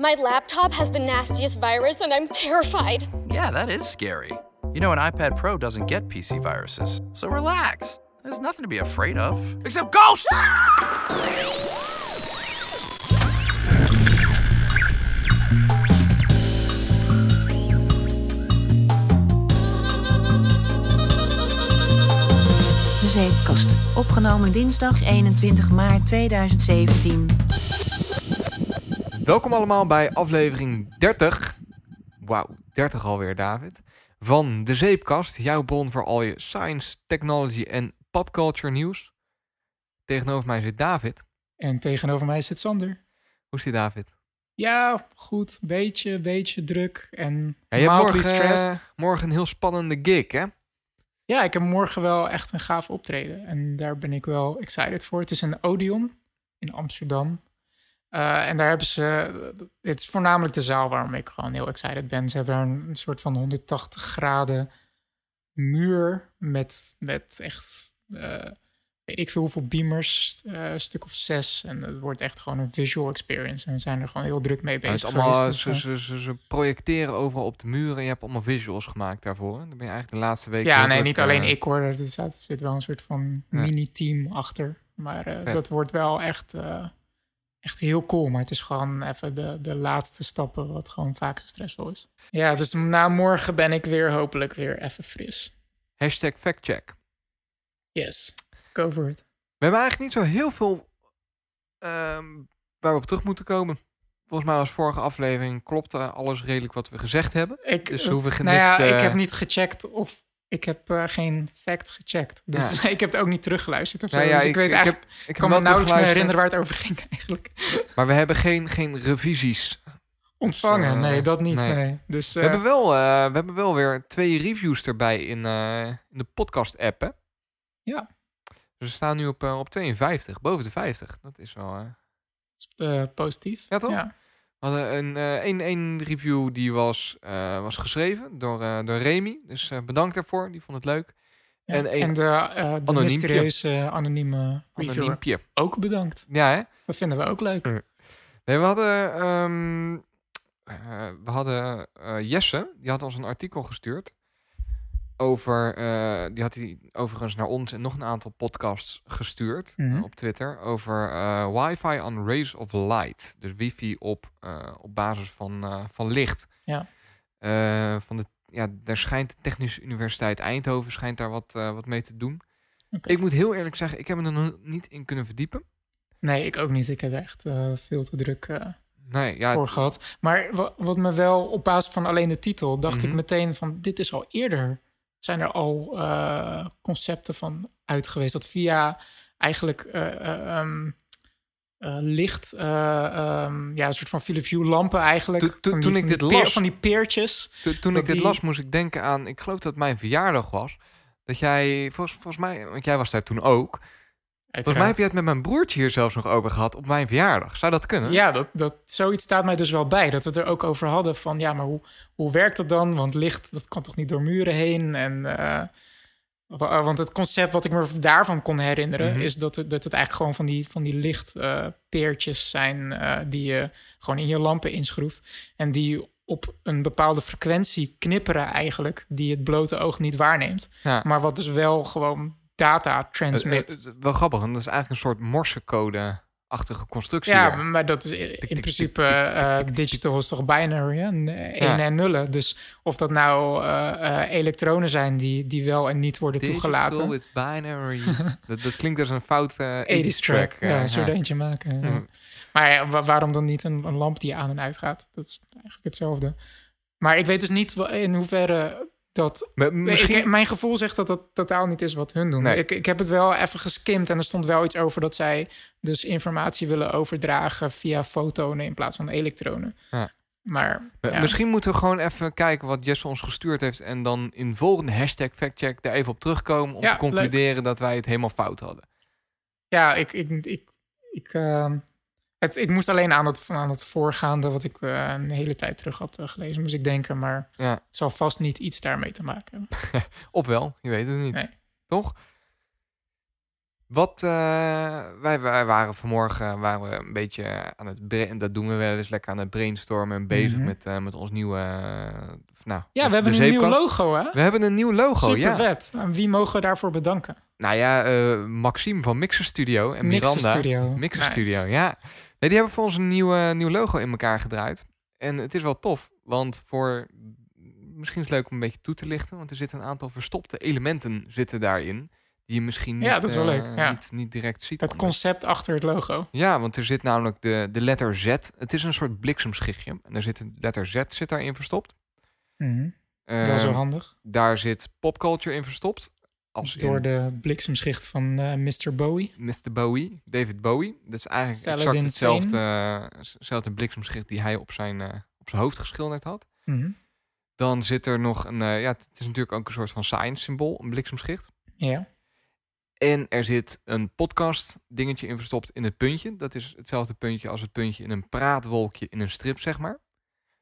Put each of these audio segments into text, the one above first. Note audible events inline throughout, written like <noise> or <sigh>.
My laptop has the nastiest virus, and I'm terrified. Yeah, that is scary. You know, an iPad Pro doesn't get PC viruses, so relax. There's nothing to be afraid of, except ghosts! De Zeepkast. Opgenomen dinsdag 21 maart 2017. Welkom allemaal bij aflevering 30. Wauw, 30 alweer, David. Van De Zeepkast, jouw bron voor al je science, technology en popculture nieuws. Tegenover mij zit David. En tegenover mij zit Sander. Hoe is die David? Ja, goed. Beetje, beetje druk en Ja, je hebt morgen, stressed. morgen een heel spannende gig, hè? Ja, ik heb morgen wel echt een gaaf optreden. En daar ben ik wel excited voor. Het is een Odeon in Amsterdam. Eh, en daar hebben ze... Het is voornamelijk de zaal waarom ik gewoon heel excited ben. Ze hebben daar een, soort van 180 graden muur met, met echt... eh, weet ik veel hoeveel beamers, eh, een stuk of zes. En het wordt echt gewoon een visual experience. En we zijn er gewoon heel druk mee Het bezig is allemaal, geweest. ze, ze, ze, ze projecteren overal op de muren en je hebt allemaal visuals gemaakt daarvoor. Dan ben je eigenlijk de laatste week... Ja, nee, druk, niet alleen ik hoor. Er zit, er zit wel een soort van Ja. mini-team achter. Maar dat wordt wel echt, echt heel cool. Maar het is gewoon even de, de laatste stappen, wat gewoon vaak zo stressvol is. Ja, dus na morgen ben ik weer hopelijk weer even fris. Hashtag factcheck. Yes, go for it. We hebben eigenlijk niet zo heel veel ehm, waar we op terug moeten komen. Volgens mij was vorige aflevering klopte alles redelijk wat we gezegd hebben. Ik, Dus we hoeven nou ja, niks te- ik heb niet gecheckt of... Ik heb eh, geen fact gecheckt. Dus <laughs> ik heb het ook niet teruggeluisterd of zo. Nou ja, dus ik, weet ik eigenlijk... heb, ik Ik kan me nauwelijks meer herinneren waar het over ging <laughs> eigenlijk. Maar we hebben geen, geen revisies. Ontvangen, eh, nee, dat niet. nee. Nee. Dus, We, eh, hebben wel, eh, we hebben wel weer twee reviews erbij in, eh, in de podcast-app. hè? Ja. Dus we staan nu op, eh, op 52, boven de 50. Dat is wel... eh, eh, positief. Ja, toch? Ja. We hadden een, eh een, een review die was, eh, was geschreven door, eh, door Remy. Dus bedankt daarvoor, die vond het leuk. Ja, En En, een de, eh de anoniempje. mysterieuze anonieme reviewer. Anoniempje. Ook bedankt. Ja, hè? Dat vinden we ook leuk. Ja. Nee, we hadden, ehm, eh, we hadden Jesse, die had ons een artikel gestuurd. Over, eh, die had hij overigens naar ons en nog een aantal podcasts gestuurd eh, Mhm. op Twitter. Over eh, wifi on rays of light. Dus wifi op, op basis van, van licht. Ja. Van de, ja, daar schijnt de Technische Universiteit Eindhoven schijnt daar wat, wat mee te doen. Ik moet heel eerlijk zeggen, ik heb me er nog niet in kunnen verdiepen. Nee, ik ook niet. Ik heb echt veel te druk Nee, ja, voor gehad. Maar wa- wat me wel op basis van alleen de titel... dacht Mhm. ik meteen van... dit is al eerder... zijn er al eh, concepten van uit geweest... dat via eigenlijk eh, eh, ehm, eh, licht... eh, ehm, ja, een soort van Philips Hue lampen eigenlijk. Toen- ik dit peer- las- van die peertjes. Toen, ik dit die- las, moest ik denken aan... Ik geloof dat het mijn verjaardag was. Dat jij, volgens, volgens mij... Want jij was daar toen ook. Volgens mij heb je het met mijn broertje hier zelfs nog over gehad op mijn verjaardag. Zou dat kunnen? Ja, dat, dat, zoiets staat mij dus wel bij. Dat we het er ook over hadden van... ja, maar hoe, hoe werkt dat dan? Want licht, dat kan toch niet door muren heen? En, eh, wa- want het concept wat ik me daarvan kon herinneren... Mhm. is dat het, dat het eigenlijk gewoon van die, van die lichtpeertjes zijn... eh, die je gewoon in je lampen inschroeft. En die op een bepaalde frequentie knipperen eigenlijk... die het blote oog niet waarneemt. Ja. Maar wat dus wel gewoon data Eh, transmit. eh, eh, wel grappig, want dat is eigenlijk een soort morsecode-achtige constructie. Ja, maar dat is in principe tik, digital is toch binary, hè? Een, Ja. en nullen. Dus of dat nou elektronen zijn die, die wel en niet worden Digital toegelaten. is binary. <laughs> dat, dat klinkt als een fout eh 80s track, ja, zo eentje maken. ja. Mhm. Maar wa- waarom dan niet een, een lamp die aan en uit gaat? Dat is eigenlijk hetzelfde. Maar ik weet dus niet in hoeverre dat... Maar Misschien... Ik, mijn gevoel zegt dat dat totaal niet is wat hun doen. Nee. Ik, ik heb het wel even geskimd en er stond wel iets over dat zij dus informatie willen overdragen via fotonen in plaats van elektronen. Ja. Maar ja. Misschien moeten we gewoon even kijken wat Jesse ons gestuurd heeft... en dan in volgende hashtag factcheck daar even op terugkomen... om Ja, te concluderen dat wij het helemaal fout hadden. ja, ik, ik, ik, ik, ehm, het, ik moest alleen aan het, aan het voorgaande wat ik eh, een hele tijd terug had eh, gelezen, moest ik denken. Maar Ja. het zal vast niet iets daarmee te maken hebben. <laughs> Ofwel, je weet het niet. Nee. Toch? Wat eh, wij, wij waren vanmorgen waren we een beetje aan het en dat doen we wel eens lekker aan het brainstormen en bezig Mhm. met, met ons nieuwe. nou, Ja, we hebben een nieuw logo, hè? We hebben een nieuw logo, Super ja. vet. En wie mogen we daarvoor bedanken? Nou ja, Maxime van Mixer Studio en Mixer Miranda. Studio. Mixer Nice. Studio, ja. Nee, die hebben voor ons een nieuw, eh, nieuw logo in elkaar gedraaid. En het is wel tof, want voor... Misschien is het leuk om een beetje toe te lichten, want er zitten een aantal verstopte elementen zitten daarin. Die je misschien niet, Ja, dat is wel eh, leuk, ja. niet, niet direct ziet. Het concept achter het logo. Ja, want er zit namelijk de, de letter Z. Het is een soort bliksemschichtje. En er zit een letter Z zit daarin verstopt. Mhm. Wel zo Ehm, handig. daar zit popculture in verstopt. Als Door in de bliksemschicht van eh, Mr. Bowie. Mr. Bowie, David Bowie. Dat is eigenlijk exact hetzelfde, eh, hetzelfde bliksemschicht die hij op zijn, eh, op zijn hoofd geschilderd had. Mhm. Dan zit er nog een, ja, het is natuurlijk ook een soort van science symbool, een bliksemschicht. Ja. En er zit een podcast dingetje in verstopt in het puntje. Dat is hetzelfde puntje als het puntje in een praatwolkje in een strip, zeg maar.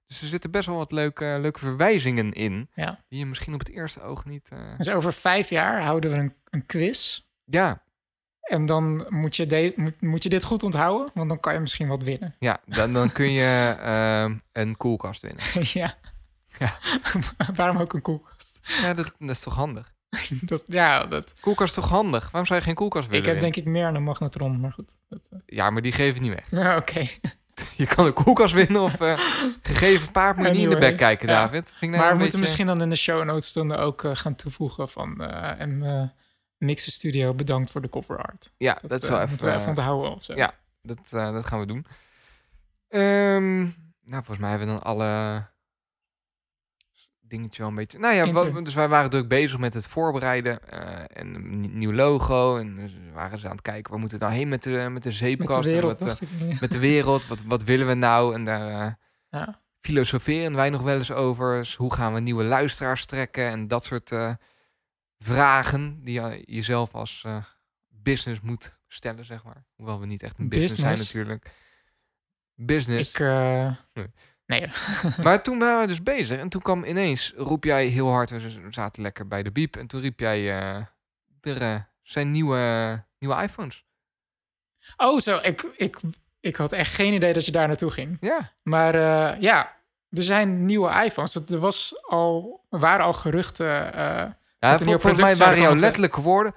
Dus er zitten best wel wat leuke, leuke verwijzingen in. ja. Die je misschien op het eerste oog niet... eh, Dus over vijf jaar houden we een, een quiz. Ja, En dan moet je, de, moet, moet je dit goed onthouden, want dan kan je misschien wat winnen. ja dan, dan kun je <laughs> ehm, een koelkast winnen. <laughs> ja. Ja. <laughs> Waarom ook een koelkast? Ja, dat, dat is toch handig? Dat, ja, dat, Koelkast is toch handig? Waarom zou je geen koelkast willen ik heb winnen? denk ik meer aan een magnetron, maar goed. Dat, eh, Ja, maar die geven niet weg. ja, Oké. <laughs> Je kan een koelkast winnen of eh, <laughs> gegeven paard moet je niet in de bek kijken. David. Nou maar we moeten beetje- misschien dan in de show notes dan ook eh, gaan toevoegen van... en eh Mixer Studio bedankt voor de cover art. Ja, dat, wel even... moeten we even onthouden of zo. ja. Dat, dat gaan we doen. Ehm, nou, volgens mij hebben we dan alle dingetjes wel een beetje... Nou ja, dus wij waren druk bezig met het voorbereiden eh, en een nie- nieuw logo. En dus waren ze aan het kijken, waar moeten we nou heen met de, met de Met de zeepkast? en wereld, wat, eh, met de wereld, wat, wat willen we nou? En daar eh, Ja. filosoferen wij nog wel eens over. Dus hoe gaan we nieuwe luisteraars trekken? En dat soort vragen die je jezelf als business moet stellen, zeg maar. Hoewel we niet echt een business, zijn natuurlijk. Business. Ik, Nee. <laughs> Maar toen waren we dus bezig en toen kwam ineens, roep jij heel hard, we zaten lekker bij de biep. En toen riep jij, eh, er eh, zijn nieuwe, nieuwe iPhones. Oh, zo. Ik, ik, ik had echt geen idee dat je daar naartoe ging. Ja, Maar eh, ja, er zijn nieuwe iPhones. Er, was al, waren al geruchten. ja vol- volgens mij waren jouw letterlijke woorden,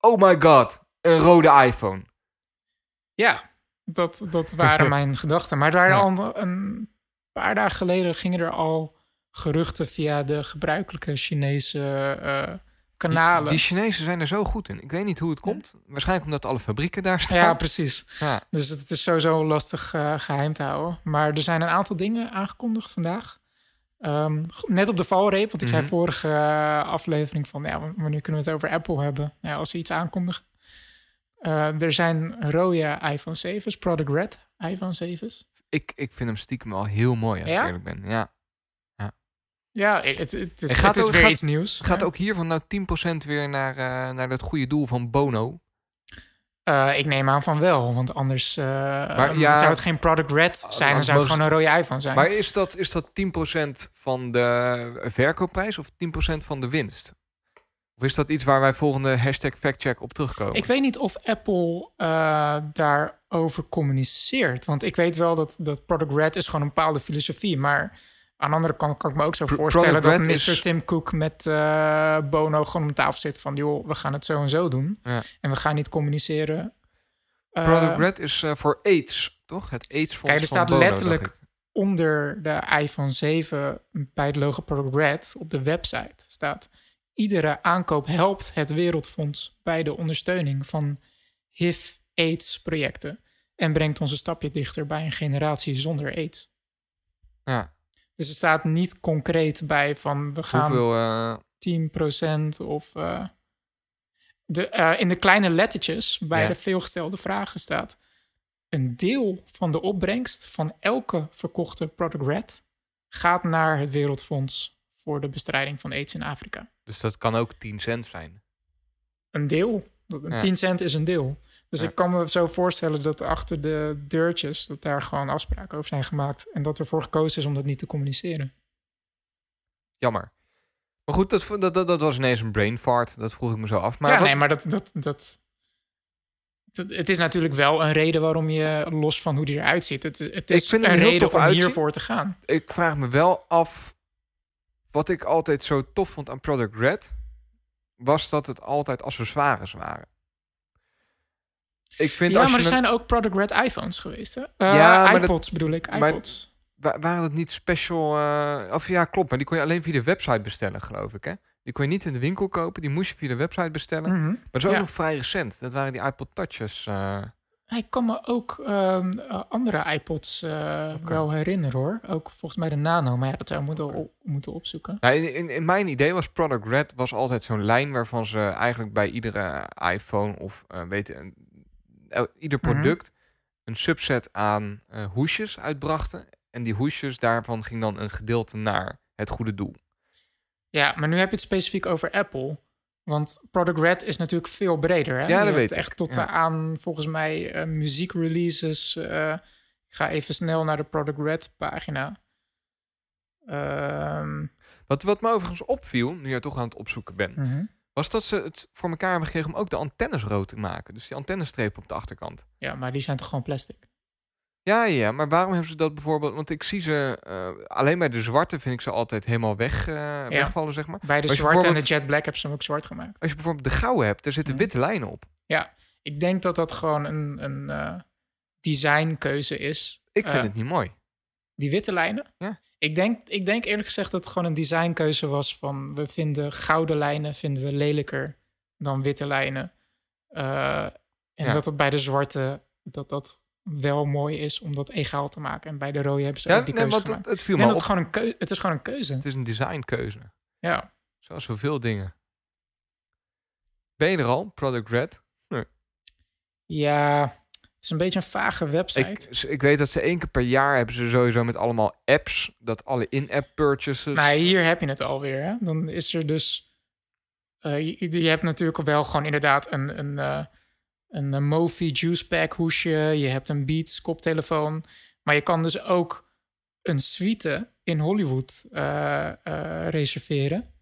oh my god, een rode iPhone. ja, dat, dat waren <laughs> mijn gedachten. Maar er waren Ja. al een paar dagen geleden gingen er al geruchten via de gebruikelijke Chinese eh, kanalen. Die Chinezen zijn er zo goed in. Ik weet niet hoe het komt. Waarschijnlijk omdat alle fabrieken daar staan. ja, precies. Ja. Dus het is sowieso lastig eh, geheim te houden. Maar er zijn een aantal dingen aangekondigd vandaag. Ehm, net op de valreep, want ik zei Mhm. vorige aflevering van... Ja, wanneer kunnen we het over Apple hebben? Ja, als ze iets aankondigen. Eh, er zijn rode iPhone 7's, Product Red iPhone 7's. Ik, ik vind hem stiekem wel heel mooi, als Ja? ik eerlijk ben. Ja. Ja, het, het, het is, En gaat het is ook- weer gaat- iets nieuws. Gaat Ja. ook hiervan nou 10% weer naar, eh, naar dat goede doel van Bono. Eh, ik neem aan van wel, want anders eh, ja, zou het geen Product Red zijn. Dan zou het gewoon een rode iPhone zijn. Maar is dat, is dat 10% van de verkoopprijs of 10% van de winst? Of is dat iets waar wij volgende hashtag factcheck op terugkomen? Ik weet niet of Apple eh, daarover communiceert. Want ik weet wel dat, dat Product Red is gewoon een bepaalde filosofie. Maar aan de andere kant kan ik me ook zo Pro- voorstellen... Product dat Mr. Is- Tim Cook met eh, Bono gewoon om tafel zit van... joh, we gaan het zo en zo doen. Ja. En we gaan niet communiceren. Eh, Product Red is voor AIDS, toch? Het AIDS-fonds Kijk, er staat Bono, letterlijk- onder de iPhone 7 bij het logo Product Red op de website staat... Iedere aankoop helpt het Wereldfonds bij de ondersteuning van HIV-AIDS-projecten en brengt ons een stapje dichter bij een generatie zonder AIDS. Ja. Dus er staat niet concreet bij van we gaan Hoeveel... eh, 10% of... eh, de, eh, in de kleine lettertjes bij Ja. de veelgestelde vragen staat... een deel van de opbrengst van elke verkochte Product Red... gaat naar het Wereldfonds voor de bestrijding van AIDS in Afrika. dus dat kan ook 10 cent zijn. Een deel. Ja. 10 cent is een deel. Dus Ja. ik kan me zo voorstellen dat achter de deurtjes... dat daar gewoon afspraken over zijn gemaakt... en dat ervoor gekozen is om dat niet te communiceren. Jammer. Maar goed, dat, dat, dat, dat was ineens een brain fart. Dat vroeg ik me zo af. Maar ja, wat- nee, maar dat, dat, dat... het, het is natuurlijk wel een reden waarom je, los van hoe die eruit ziet, het, het is Ik vind een reden om uitzien. hiervoor te gaan. Ik vraag me wel af... Wat ik altijd zo tof vond aan Product Red... was dat het altijd accessoires waren. Ik vind ja, als maar er een- zijn ook Product Red iPhones geweest, hè? Ja, ja, maar dat- iPods bedoel ik, maar- iPods. Wa- waren het niet special... eh, of ja, klopt. Maar die kon je alleen via de website bestellen, geloof ik, hè? Die kon je niet in de winkel kopen. Die moest je via de website bestellen. Mhm. Maar dat is ook Ja. nog vrij recent. Dat waren die iPod Touches. eh. Ik kan me ook ehm, eh, andere iPods eh, wel herinneren, hoor. Ook volgens mij de Nano, maar ja, dat zou moeten, moeten opzoeken. Nou, in, in, in mijn idee was Product Red was altijd zo'n lijn waarvan ze eigenlijk bij iedere iPhone of eh weet een- el- ieder Mhm. product een subset aan eh, hoesjes uitbrachten. En die hoesjes, daarvan ging dan een gedeelte naar het goede doel. Ja, maar nu heb je het specifiek over Apple. Want Product Red is natuurlijk veel breder. Hè? Ja, dat weet ik, echt tot ja. aan, volgens mij, eh, muziekreleases. eh, ik ga even snel naar de Product Red pagina. Ehm, Wat, wat me overigens opviel, nu je toch aan het opzoeken bent, mhm. was dat ze het voor elkaar hebben gekregen om ook de antennes rood te maken. Dus die antennestrepen op de achterkant. Ja, maar die zijn toch gewoon plastic? Ja, ja, maar waarom hebben ze dat bijvoorbeeld? Want ik zie ze alleen alleen bij de zwarte vind ik ze altijd helemaal weg, eh, wegvallen, zeg maar. Bij de zwarte en de Jet Black hebben ze hem ook zwart gemaakt. Als je bijvoorbeeld de gouden hebt, daar zitten Mhm. witte lijnen op. Ik denk dat dat gewoon een, een eh, designkeuze is. Ik vind Eh, het niet mooi. Die witte lijnen? Ja. Ik denk, ik denk eerlijk gezegd dat het gewoon een designkeuze was van... we vinden gouden lijnen vinden we lelijker dan witte lijnen. Eh, en Ja. dat het bij de zwarte dat dat wel mooi is om dat egaal te maken. En bij de rode hebben ze Ja, ook die nee, keuze gemaakt. het, het viel me op. dat het, gewoon een keu- het is gewoon een keuze. Het is een designkeuze. Ja. Zoals zoveel dingen. Ben je er al? Product Red? ja, het is een beetje een vage website. Ik, ik weet dat ze één keer per jaar hebben ze sowieso met allemaal apps. Dat alle in-app purchases. Nou, hier heb je het alweer. Hè? Dan is er dus. eh, je, je hebt natuurlijk wel gewoon inderdaad een, een, eh, een, eh, Mofi Juice Pack hoesje. Je hebt een Beats koptelefoon. Maar je kan dus ook een suite in Hollywood eh, eh, reserveren.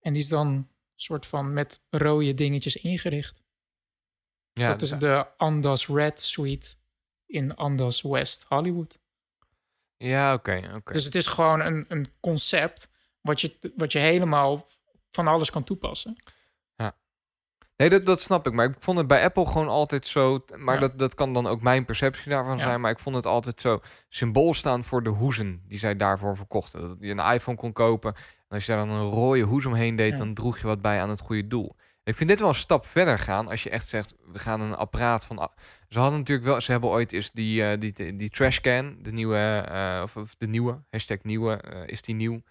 En die is dan soort van met rode dingetjes ingericht. ja, dat is de Andas Red Suite in Andas West Hollywood. ja oké. oké. Dus het is gewoon een, een concept wat je, wat je helemaal van alles kan toepassen. Nee, dat, dat snap ik. Maar ik vond het bij Apple gewoon altijd zo. Maar Ja. dat, dat kan dan ook mijn perceptie daarvan Ja. zijn. Maar ik vond het altijd zo symbool staan voor de hoezen die zij daarvoor verkochten. Dat je een iPhone kon kopen. En als je daar dan een rode hoes omheen deed, Ja. dan droeg je wat bij aan het goede doel. Ik vind dit wel een stap verder gaan. Als je echt zegt, we gaan een apparaat van. Ze hadden natuurlijk wel. Ze hebben ooit is die, eh, die, die, die trashcan, de nieuwe, eh, of, of de nieuwe, hashtag nieuwe, eh, is die nieuw.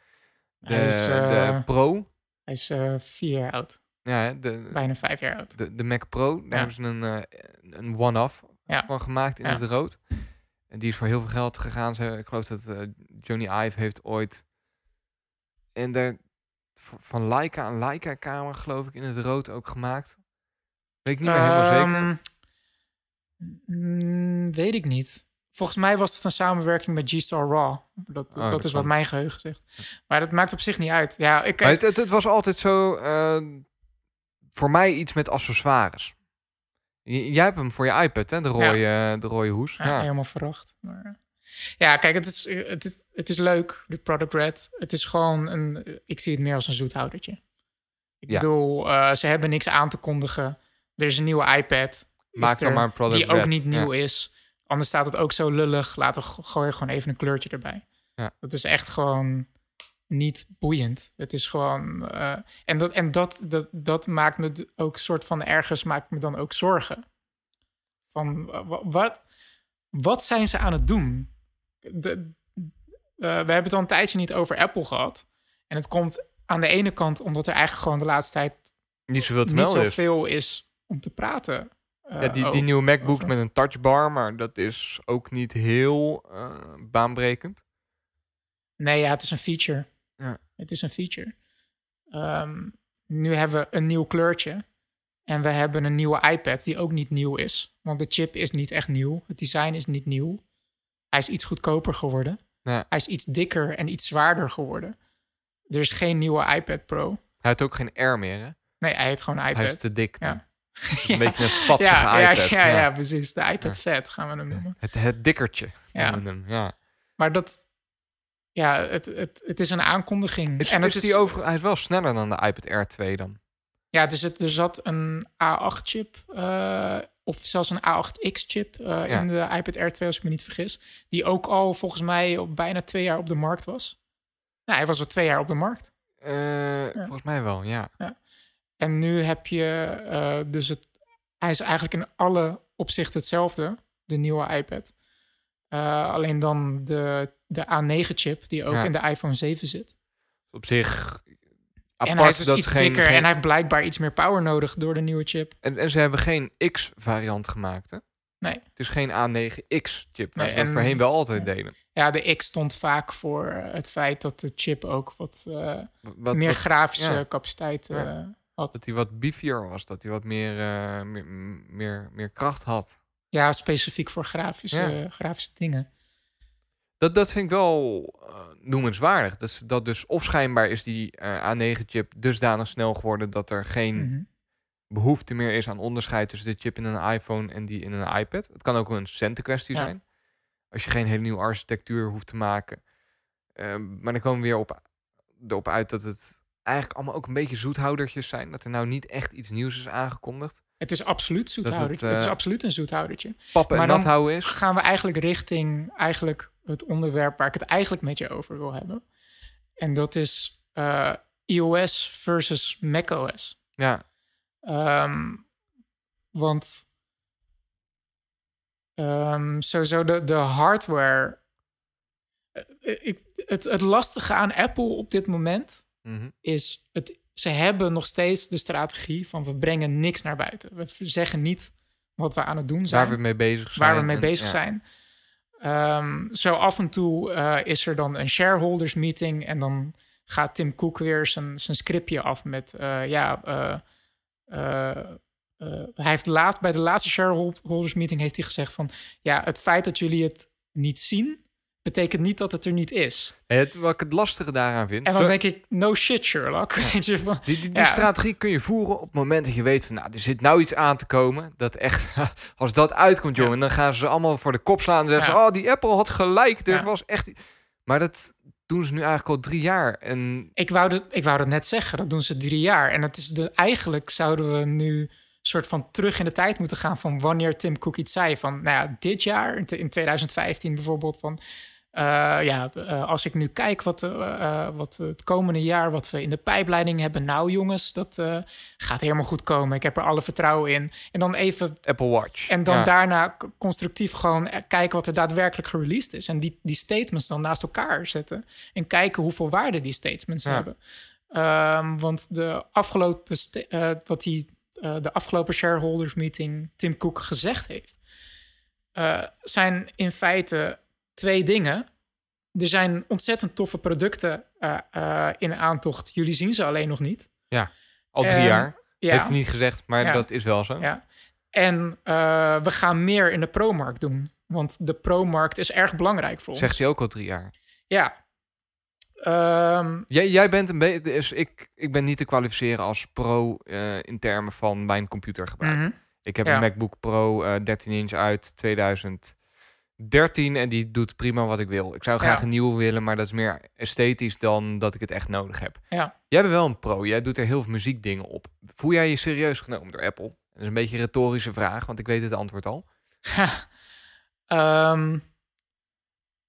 De, is, de Pro. Hij is vier jaar oud, Ja, de, bijna vijf jaar oud. de, de Mac Pro, daar Ja. hebben ze een, eh, een one-off Ja. van gemaakt in Ja. het rood. En die is voor heel veel geld gegaan. Ze, ik geloof dat eh, Johnny Ive heeft ooit en de, van Leica een Leica-kamer, geloof ik, in het rood ook gemaakt. Weet ik niet meer helemaal zeker. Ehm, mm, weet ik niet. Volgens mij was het een samenwerking met G-Star Raw. Dat, Oh, dat, dat is wat mijn geheugen zegt. Maar dat maakt op zich niet uit. Ja, ik, het, het, het was altijd zo, eh, voor mij iets met accessoires. J- jij hebt hem voor je iPad, hè? De rode, de rode hoes. Ja, Ja, helemaal verwacht. Maar, eh, ja, kijk, het is, het, is, het is leuk, de Product Red. Het is gewoon een... Ik zie het meer als een zoethoudertje. Ik Ja. bedoel, eh, ze hebben niks aan te kondigen. Er is een nieuwe iPad. Maak er, maar een Product Die ook niet nieuw is. Anders staat het ook zo lullig. Laten we gooi gewoon even een kleurtje erbij. Ja. Dat is echt gewoon niet boeiend. Het is gewoon... eh, en dat, en dat, dat, dat maakt me ook soort van ergens... maakt me dan ook zorgen. Van, wa- wa- wat, wat zijn ze aan het doen? De, eh, we hebben het al een tijdje niet over Apple gehad. En het komt aan de ene kant omdat er eigenlijk gewoon de laatste tijd Niet zoveel te niet melden is. zoveel is om te praten. eh, Ja, die, die nieuwe MacBooks over. met een touchbar, maar dat is ook niet heel baanbrekend. Nee, ja, het is een feature. Ja. Het is een feature. Ehm, nu hebben we een nieuw kleurtje. En we hebben een nieuwe iPad die ook niet nieuw is. Want de chip is niet echt nieuw. Het design is niet nieuw. Hij is iets goedkoper geworden. Ja. Hij is iets dikker en iets zwaarder geworden. Er is geen nieuwe iPad Pro. Hij heeft ook geen R meer, hè? Nee, hij heet gewoon iPad. Hij is te dik. Ja. <laughs> Een beetje een vatsige ja, ja, iPad. ja, ja, precies. De iPad Fat gaan we hem noemen. Het, het dikkertje. Ja. hem, ja. Maar dat, ja, het, het, het is een aankondiging. Is, en het is die over, hij is wel sneller dan de iPad Air 2 dan. Ja, dus het, er zat een A8-chip, of zelfs een A8X-chip Ja. in de iPad Air 2, als ik me niet vergis. Die ook al volgens mij op bijna twee jaar op de markt was. Nou, hij was al twee jaar op de markt. Eh, Volgens mij wel, ja. En nu heb je eh, dus het. Hij is eigenlijk in alle opzichten hetzelfde, de nieuwe iPad. Eh, alleen dan de, de A9-chip, die ook Ja. in de iPhone 7 zit. Op zich apart en hij is dus dat iets geen, dikker geen- en hij heeft blijkbaar iets meer power nodig door de nieuwe chip. en, en ze hebben geen X-variant gemaakt, hè? Nee. Het is geen A9X-chip, waar Nee, ze dat voorheen wel altijd deden. Ja, de X stond vaak voor het feit dat de chip ook wat, eh, Wat, meer wat- grafische ja. capaciteit eh, had. dat hij wat beefier was, dat hij wat meer, eh, meer, meer, meer kracht had. Ja, specifiek voor grafische, Ja. grafische dingen. Dat, dat vind ik wel eh, noemenswaardig. Dat, dat dus of schijnbaar is die eh, A9-chip dusdanig snel geworden dat er geen Mhm. behoefte meer is aan onderscheid tussen de chip in een iPhone en die in een iPad. Het kan ook een centenkwestie Ja. zijn. Als je geen hele nieuwe architectuur hoeft te maken. Ehm, maar dan komen we weer op, erop uit dat het eigenlijk allemaal ook een beetje zoethoudertjes zijn. Dat er nou niet echt iets nieuws is aangekondigd. Het is absoluut zoethoudertje. het, het, is eh, absoluut een zoethoudertje. Pappen en Maar dan nat houden is. Gaan we eigenlijk richting eigenlijk het onderwerp waar ik het eigenlijk met je over wil hebben. En dat is eh, iOS versus macOS. Ja, Ehm, want ehm, sowieso de, de hardware. eh, ik, het, het lastige aan Apple op dit moment mhm. is, het, ze hebben nog steeds de strategie van we brengen niks naar buiten. We zeggen niet wat we aan het doen zijn waar we mee bezig zijn. waar we mee en- bezig ja. zijn. Ehm, zo af en toe eh, is er dan een shareholders meeting en dan gaat Tim Cook weer zijn, zijn scriptje af met eh, ja. eh, hij heeft laat, bij de laatste shareholders meeting heeft hij gezegd van ja, het feit dat jullie het niet zien, betekent niet dat het er niet is. Het, wat ik het lastige daaraan vind. En dan zo- denk ik, no shit Sherlock. <laughs> Die, die, die Ja. strategie kun je voeren op het moment dat je weet van, nou, er zit nou iets aan te komen. Dat echt, <laughs> als dat uitkomt, Ja. jongen, dan gaan ze allemaal voor de kop slaan en zeggen oh, die Apple had gelijk. Er Ja. was echt. Maar dat doen ze nu eigenlijk al drie jaar. En Ik wou, dat, ik wou dat net zeggen, dat doen ze drie jaar. En het is de, eigenlijk zouden we nu soort van terug in de tijd moeten gaan van wanneer Tim Cook iets zei. Van nou ja, dit jaar, in 2015 bijvoorbeeld, van eh, ja, eh, als ik nu kijk wat, eh, wat het komende jaar, wat we in de pijpleiding hebben. Nou jongens, dat gaat helemaal goed komen. Ik heb er alle vertrouwen in. En dan even Apple Watch. en dan Ja. daarna constructief gewoon kijken wat er daadwerkelijk gereleased is. En die, die statements dan naast elkaar zetten. En kijken hoeveel waarde die statements Ja. hebben. Ehm, want de afgelopen, wat die, de afgelopen shareholders meeting Tim Cook gezegd heeft, zijn in feite twee dingen. Er zijn ontzettend toffe producten eh, eh, in aantocht. Jullie zien ze alleen nog niet. Al drie jaar. Ja. Heeft hij niet gezegd, maar Ja. dat is wel zo. Ja. En eh, we gaan meer in de pro-markt doen. Want de pro-markt is erg belangrijk voor ons. Zegt hij ook al drie jaar. Ja. Ehm, Jij, jij bent een beetje. Dus ik, ik ben niet te kwalificeren als pro in termen van mijn computergebruik. mhm. Ik heb Ja. een MacBook Pro eh 13 inch uit 2013 en die doet prima wat ik wil. Ik zou graag Ja. een nieuwe willen, maar dat is meer esthetisch dan dat ik het echt nodig heb. Ja. Jij bent wel een pro, jij doet er heel veel muziekdingen op. Voel jij je serieus genomen door Apple? Dat is een beetje een retorische vraag, want ik weet het antwoord al. <laughs> Ehm,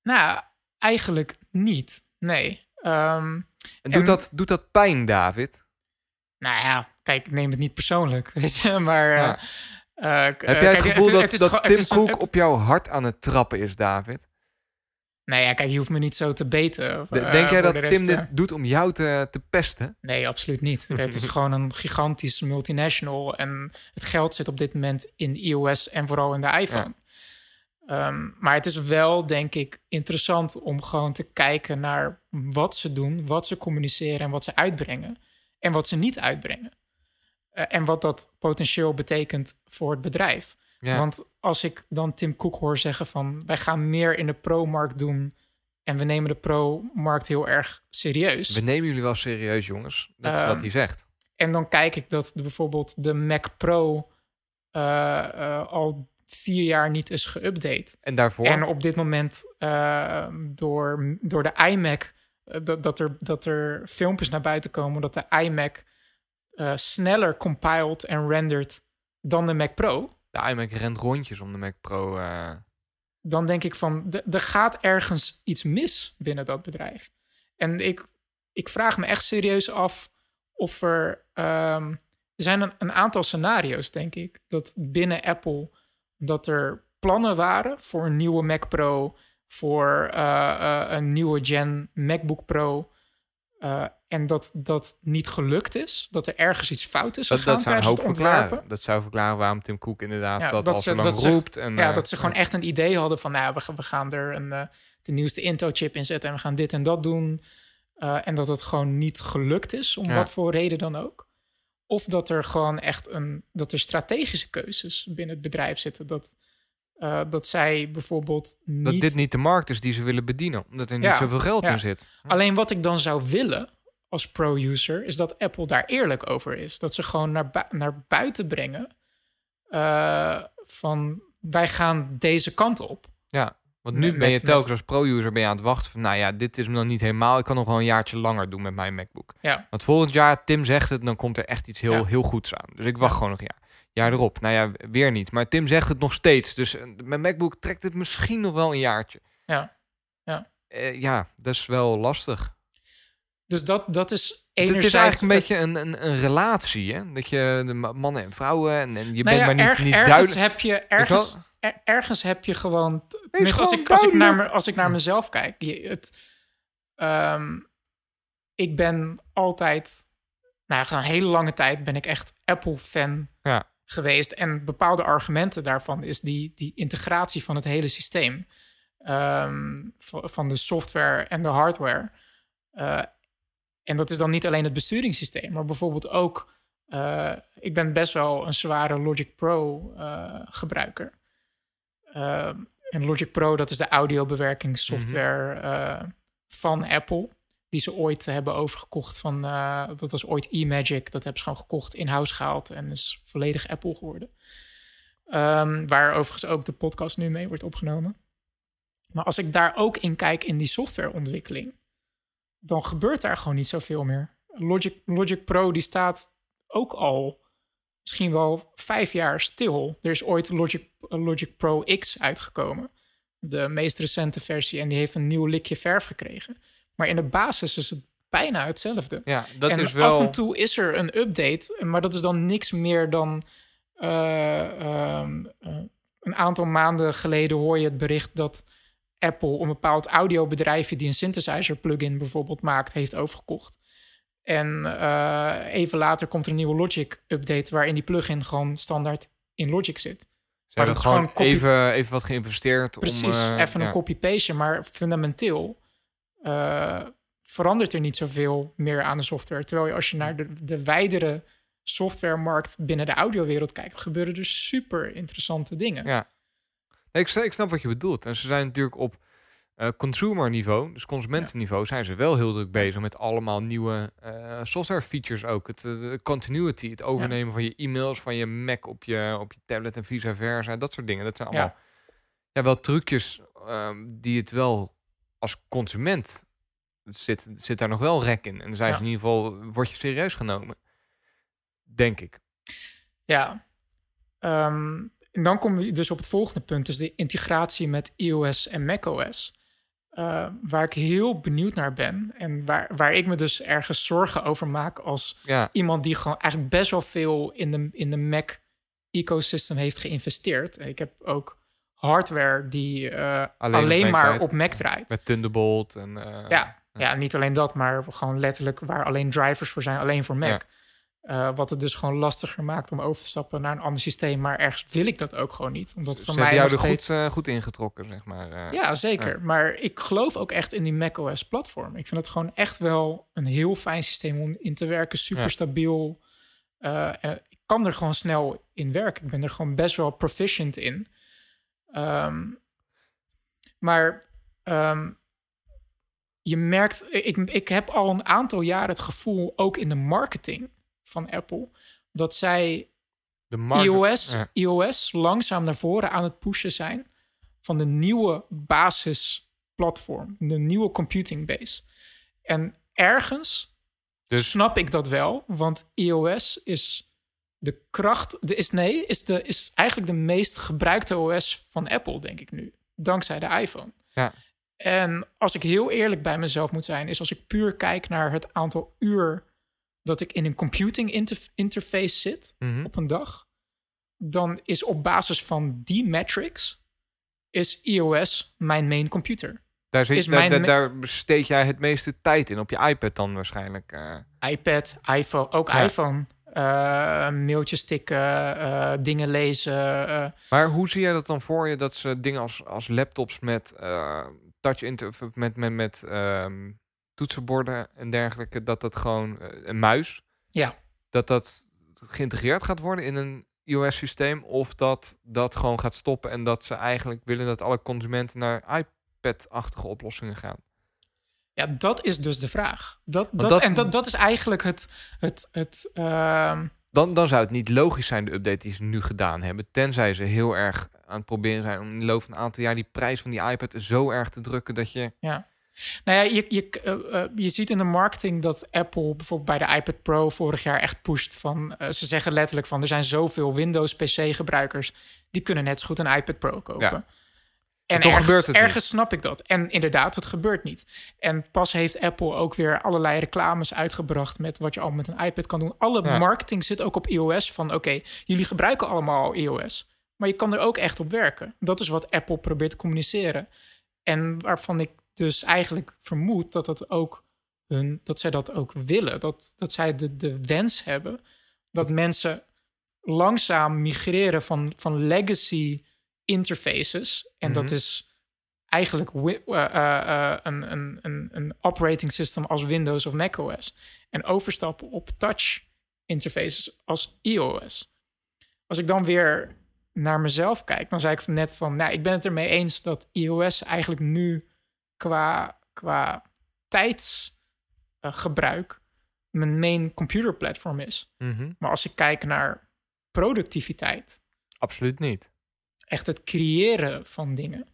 nou, eigenlijk niet. Nee. Ehm, En En- doet, dat, doet dat pijn, David? nou ja, kijk, ik neem het niet persoonlijk. <laughs> Weet je, maar. Ja. eh, k- Heb eh, jij het kijk, gevoel dat, het is dat gewoon- het Tim Cook op jouw hart aan het trappen is, David? Nee, ja, kijk, je hoeft me niet zo te beten. Eh, Denk jij dat rest, Tim dit doet om jou te, te pesten? Nee, absoluut niet. het is <laughs> gewoon een gigantisch multinational. En het geld zit op dit moment in iOS en vooral in de iPhone. Ehm, maar het is wel, denk ik, interessant om gewoon te kijken naar wat ze doen, wat ze communiceren en wat ze uitbrengen. En wat ze niet uitbrengen. Eh, en wat dat potentieel betekent voor het bedrijf. Ja. Want als ik dan Tim Cook hoor zeggen van... wij gaan meer in de pro-markt doen... en we nemen de pro-markt heel erg serieus... We nemen jullie wel serieus, jongens. Dat is wat Ehm, hij zegt. En dan kijk ik dat de, bijvoorbeeld de Mac Pro eh, eh, al vier jaar niet is geüpdate. En daarvoor? En op dit moment door, door de iMac, dat, dat, er, dat er filmpjes naar buiten komen dat de iMac eh, sneller compiled en rendert dan de Mac Pro. De iMac rent rondjes om de Mac Pro. eh, Dan denk ik van, er gaat ergens iets mis binnen dat bedrijf. En ik, ik vraag me echt serieus af of er... ehm, er zijn een, een aantal scenario's, denk ik, dat binnen Apple... dat er plannen waren voor een nieuwe Mac Pro... voor eh, een nieuwe gen MacBook Pro... eh, en dat dat niet gelukt is. Dat er ergens iets fout is dat, gegaan dat zou een tijdens hoop het verklaren. Dat zou verklaren waarom Tim Cook inderdaad Ja, dat, dat al ze- zo lang dat ze- roept. En, Ja, eh, dat ze gewoon echt een idee hadden van, nou, we, gaan- we gaan er een, eh, de nieuwste Intel-chip in zetten en we gaan dit en dat doen. Eh, en dat het gewoon niet gelukt is, om Ja. wat voor reden dan ook. Of dat er gewoon echt een, dat er strategische keuzes binnen het bedrijf zitten. Dat, dat zij bijvoorbeeld niet... Dat dit niet de markt is die ze willen bedienen. Omdat er niet zoveel geld ja. in zit. Alleen wat ik dan zou willen als pro-user, is dat Apple daar eerlijk over is. Dat ze gewoon naar, naar buiten brengen eh, van wij gaan deze kant op. Ja, want nu Met- ben je met- telkens als pro-user ben je aan het wachten van... nou ja, dit is me nog niet helemaal. Ik kan nog wel een jaartje langer doen met mijn MacBook. Ja. Want volgend jaar, Tim zegt het, dan komt er echt iets heel, Ja. heel goeds aan. Dus ik wacht Ja. gewoon nog een jaar. Jaar erop. Nou ja, weer niet. Maar Tim zegt het nog steeds. Dus eh, mijn MacBook trekt het misschien nog wel een jaartje. Ja. Ja. Eh, ja, dat is wel lastig. Dus dat, dat is enerzijds... Het is eigenlijk een beetje een, een, een relatie, hè? Dat je de ma- mannen en vrouwen en, en je Nou bent ja, maar niet, erg- niet ergens duidelijk. Heb je, ergens, er- ergens heb je gewoon... Tenminste, als ik, als, ik naar me, als ik naar mezelf kijk... Je, het, ehm, ik ben altijd... Nou, een hele lange tijd ben ik echt Apple-fan Ja. geweest. En bepaalde argumenten daarvan is die, die integratie van het hele systeem. ehm, van, van de software en de hardware. Eh, en dat is dan niet alleen het besturingssysteem, maar bijvoorbeeld ook. eh, ik ben best wel een zware Logic Pro eh, gebruiker. Eh, en Logic Pro, dat is de audiobewerkingssoftware eh, van Apple. Die ze ooit hebben overgekocht van. dat was ooit eMagic. Dat hebben ze gewoon gekocht, in-house gehaald. En is volledig Apple geworden. Ehm, waar overigens ook de podcast nu mee wordt opgenomen. Maar als ik daar ook in kijk in die softwareontwikkeling dan gebeurt daar gewoon niet zoveel meer. Logic, Logic Pro die staat ook al misschien wel vijf jaar stil. Er is ooit Logic, Logic Pro X uitgekomen. De meest recente versie. En die heeft een nieuw likje verf gekregen. Maar in de basis is het bijna hetzelfde. Ja, dat en is wel... af en toe is er een update. Maar dat is dan niks meer dan... eh, ehm, eh, een aantal maanden geleden hoor je het bericht dat Apple een bepaald audiobedrijfje die een synthesizer plugin bijvoorbeeld maakt, heeft overgekocht. En eh, even later komt er een nieuwe Logic update waarin die plugin gewoon standaard in Logic zit. Ze maar hebben dat gewoon copy- even, even wat geïnvesteerd Precies, om... eh, even ja. een copy-paste, maar fundamenteel eh, verandert er niet zoveel meer aan de software. Terwijl je als je naar de, de wijdere softwaremarkt binnen de audiowereld kijkt, gebeuren er super interessante dingen. Ja. Nee, ik, snap, ik snap wat je bedoelt. En ze zijn natuurlijk op eh, consumer niveau, dus consumentenniveau, zijn ze wel heel druk bezig met allemaal nieuwe eh, software features ook. Het de continuity, het overnemen van je e-mails, van je Mac op je, op je tablet en vice versa. Dat soort dingen. Dat zijn allemaal ja. wel trucjes ehm, die het wel als consument zit, zit daar nog wel rek in. En dan zijn ze in ieder geval, word je serieus genomen. Denk ik. Ja. Ehm, en dan kom je dus op het volgende punt, dus de integratie met iOS en macOS. Eh, waar ik heel benieuwd naar ben en waar, waar ik me dus ergens zorgen over maak als Ja, iemand die gewoon eigenlijk best wel veel in de, in de Mac-ecosystem heeft geïnvesteerd. Ik heb ook hardware die eh, alleen, Mac maar draait. op Mac draait. met Thunderbolt en... eh, Ja, ja, niet alleen dat, maar gewoon letterlijk waar alleen drivers voor zijn, alleen voor Mac. Ja. Eh, wat het dus gewoon lastiger maakt om over te stappen naar een ander systeem. Maar ergens wil ik dat ook gewoon niet. Omdat Ze voor mij jou er steeds... goed, eh, goed ingetrokken, zeg maar. eh. Ja, zeker. Maar ik geloof ook echt in die macOS-platform. Ik vind het gewoon echt wel een heel fijn systeem om in te werken. Super Ja. stabiel. Eh, en ik kan er gewoon snel in werken. Ik ben er gewoon best wel proficient in. Ehm, maar ehm, je merkt, ik, ik heb al een aantal jaren het gevoel, ook in de marketing van Apple, dat zij iOS, ja. iOS langzaam naar voren aan het pushen zijn van de nieuwe basisplatform, de nieuwe computing base. En ergens Dus snap ik dat wel, want iOS is de kracht, de, is nee, is, de, is eigenlijk de meest gebruikte OS van Apple, denk ik nu, dankzij de iPhone. Ja. En als ik heel eerlijk bij mezelf moet zijn, is als ik puur kijk naar het aantal uur dat ik in een computing inter- interface zit mhm. op een dag, dan is op basis van die metrics is iOS mijn main computer. daar, zit, daar, besteed jij het meeste tijd in. Op je iPad dan waarschijnlijk. eh. iPad, iPhone, ook Ja. iPhone. Eh, mailtjes tikken, eh, dingen lezen. Maar hoe zie jij dat dan voor je dat ze dingen als, als laptops met uh, touch met, met, met ehm, toetsenborden en dergelijke, dat dat gewoon eh, een muis, Ja. dat dat geïntegreerd gaat worden in een iOS-systeem of dat dat gewoon gaat stoppen en dat ze eigenlijk willen dat alle consumenten naar iPad-achtige oplossingen gaan. Ja, dat is dus de vraag. Dat, dat, dat- En dat, dat is eigenlijk het. het, het ehm, Dan, dan zou het niet logisch zijn, de update die ze nu gedaan hebben. Tenzij ze heel erg aan het proberen zijn om in de loop van een aantal jaar die prijs van die iPad zo erg te drukken dat je. ja. Nou ja, je, je, eh, eh, je ziet in de marketing dat Apple bijvoorbeeld bij de iPad Pro vorig jaar echt pusht van. eh, ze zeggen letterlijk van er zijn zoveel Windows PC-gebruikers die kunnen net zo goed een iPad Pro kopen. Ja. En toch ergens, gebeurt het niet. ergens snap ik dat. En inderdaad, het gebeurt niet. En pas heeft Apple ook weer allerlei reclames uitgebracht met wat je al met een iPad kan doen. Alle Ja. marketing zit ook op iOS van oké, jullie gebruiken allemaal al iOS. Maar je kan er ook echt op werken. Dat is wat Apple probeert te communiceren. En waarvan ik dus eigenlijk vermoed dat, dat, ook hun, dat zij dat ook willen. Dat, dat zij de, de wens hebben dat mensen langzaam migreren van, van legacy interfaces. En dat Mhm. is eigenlijk eh, eh, eh, een, een, een, een operating system als Windows of macOS. En overstappen op touch interfaces als iOS. Als ik dan weer naar mezelf kijk, dan zei ik net van, nou, ik ben het ermee eens dat iOS eigenlijk nu qua, qua tijdsgebruik mijn main computer platform is. Mhm. Maar als ik kijk naar productiviteit, Absoluut niet. echt het creëren van dingen,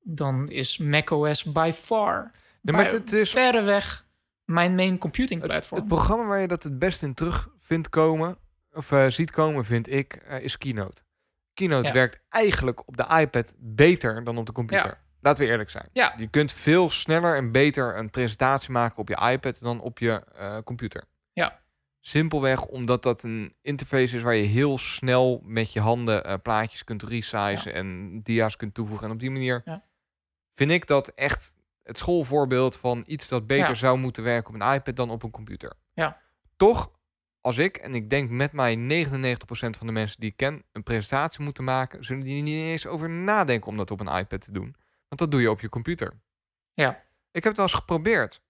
dan is macOS by far, Nee, maar het is- verreweg mijn main computing platform. het programma waar je dat het best in terug vindt komen, of eh, ziet komen, vind ik, eh, is Keynote. Keynote Ja. werkt eigenlijk op de iPad beter dan op de computer. Ja. Laten we eerlijk zijn. Ja. Je kunt veel sneller en beter een presentatie maken op je iPad dan op je eh, computer. Ja. Simpelweg omdat dat een interface is waar je heel snel met je handen eh, plaatjes kunt resizen en dia's kunt toevoegen. En op die manier Ja. vind ik dat echt het schoolvoorbeeld van iets dat beter Ja. zou moeten werken op een iPad dan op een computer. Ja. Toch, als ik, en ik denk met mij 99% van de mensen die ik ken, een presentatie moeten maken, zullen die niet eens over nadenken om dat op een iPad te doen. Want dat doe je op je computer. Ja. Ik heb het wel eens geprobeerd.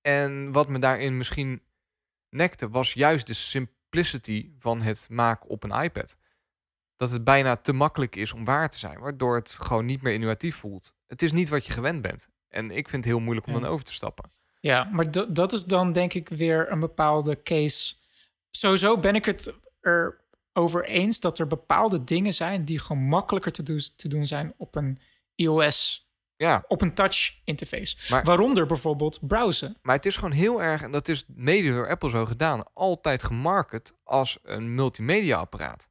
En wat me daarin misschien nekte, was juist de simplicity van het maken op een iPad. Dat het bijna te makkelijk is om waar te zijn, waardoor het gewoon niet meer innovatief voelt. Het is niet wat je gewend bent. En ik vind het heel moeilijk om Ja. dan over te stappen. Ja, maar dat dat is dan denk ik weer een bepaalde case. Sowieso ben ik het erover eens dat er bepaalde dingen zijn die gewoon makkelijker te te doen zijn op een iOS, Ja, op een touch interface. Maar- Waaronder bijvoorbeeld browsen. maar het is gewoon heel erg, en dat is mede door Apple zo gedaan, altijd gemarket als een multimedia apparaat.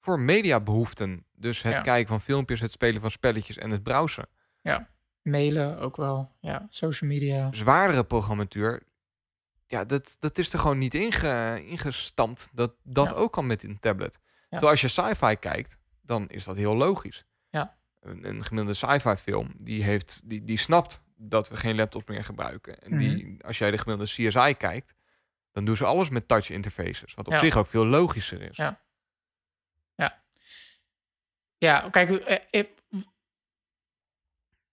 Voor mediabehoeften. Dus het Ja. kijken van filmpjes, het spelen van spelletjes en het browsen. Ja, mailen ook wel. Ja, social media. zwaardere programmatuur, ja, dat, dat is er gewoon niet inge, ingestampt. Dat dat Ja. ook kan met een tablet. Terwijl als je sci-fi kijkt, dan is dat heel logisch. Ja. Een, een gemiddelde sci-fi film, die, heeft, die, die snapt dat we geen laptop meer gebruiken. En die, als jij de gemiddelde CSI kijkt, dan doen ze alles met touch interfaces. Wat op Ja. zich ook veel logischer is. Ja. Ja, kijk, eh, eh,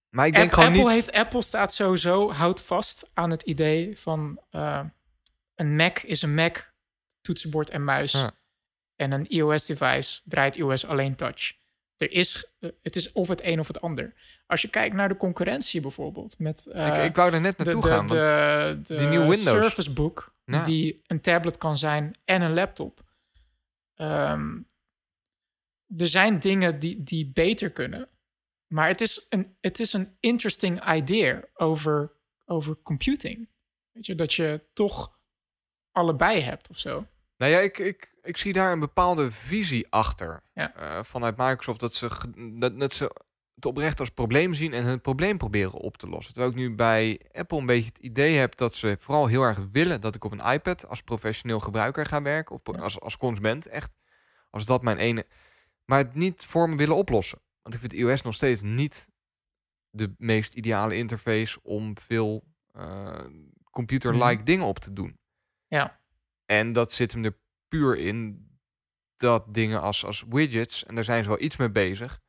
Maar ik denk gewoon Apple, niet... heeft, Apple staat sowieso, houdt vast aan het idee van eh, een Mac is een Mac, toetsenbord en muis. Ja. En een iOS-device draait iOS alleen touch. Er is, eh, het is of het een of het ander. Als je kijkt naar de concurrentie bijvoorbeeld. Met, eh, ik, ik wou er net de, naartoe de, gaan. want de, de die nieuwe Windows. Surface Book, Ja. die een tablet kan zijn en een laptop. ehm, er zijn dingen die, die beter kunnen. Maar het is een, het is een interesting idea over, over computing. Weet je, dat je toch allebei hebt of zo. Nou ja, ik, ik, ik zie daar een bepaalde visie achter Ja. eh, vanuit Microsoft. Dat ze, dat, dat ze het oprecht als probleem zien en het probleem proberen op te lossen. Terwijl ik nu bij Apple een beetje het idee heb dat ze vooral heel erg willen dat ik op een iPad als professioneel gebruiker ga werken. Of Ja. als, als consument echt. Als dat mijn ene. Maar het niet voor me willen oplossen. Want ik vind iOS nog steeds niet de meest ideale interface om veel eh, computer-like Mhm. dingen op te doen. Ja. En dat zit hem er puur in dat dingen als, als widgets, en daar zijn ze wel iets mee bezig.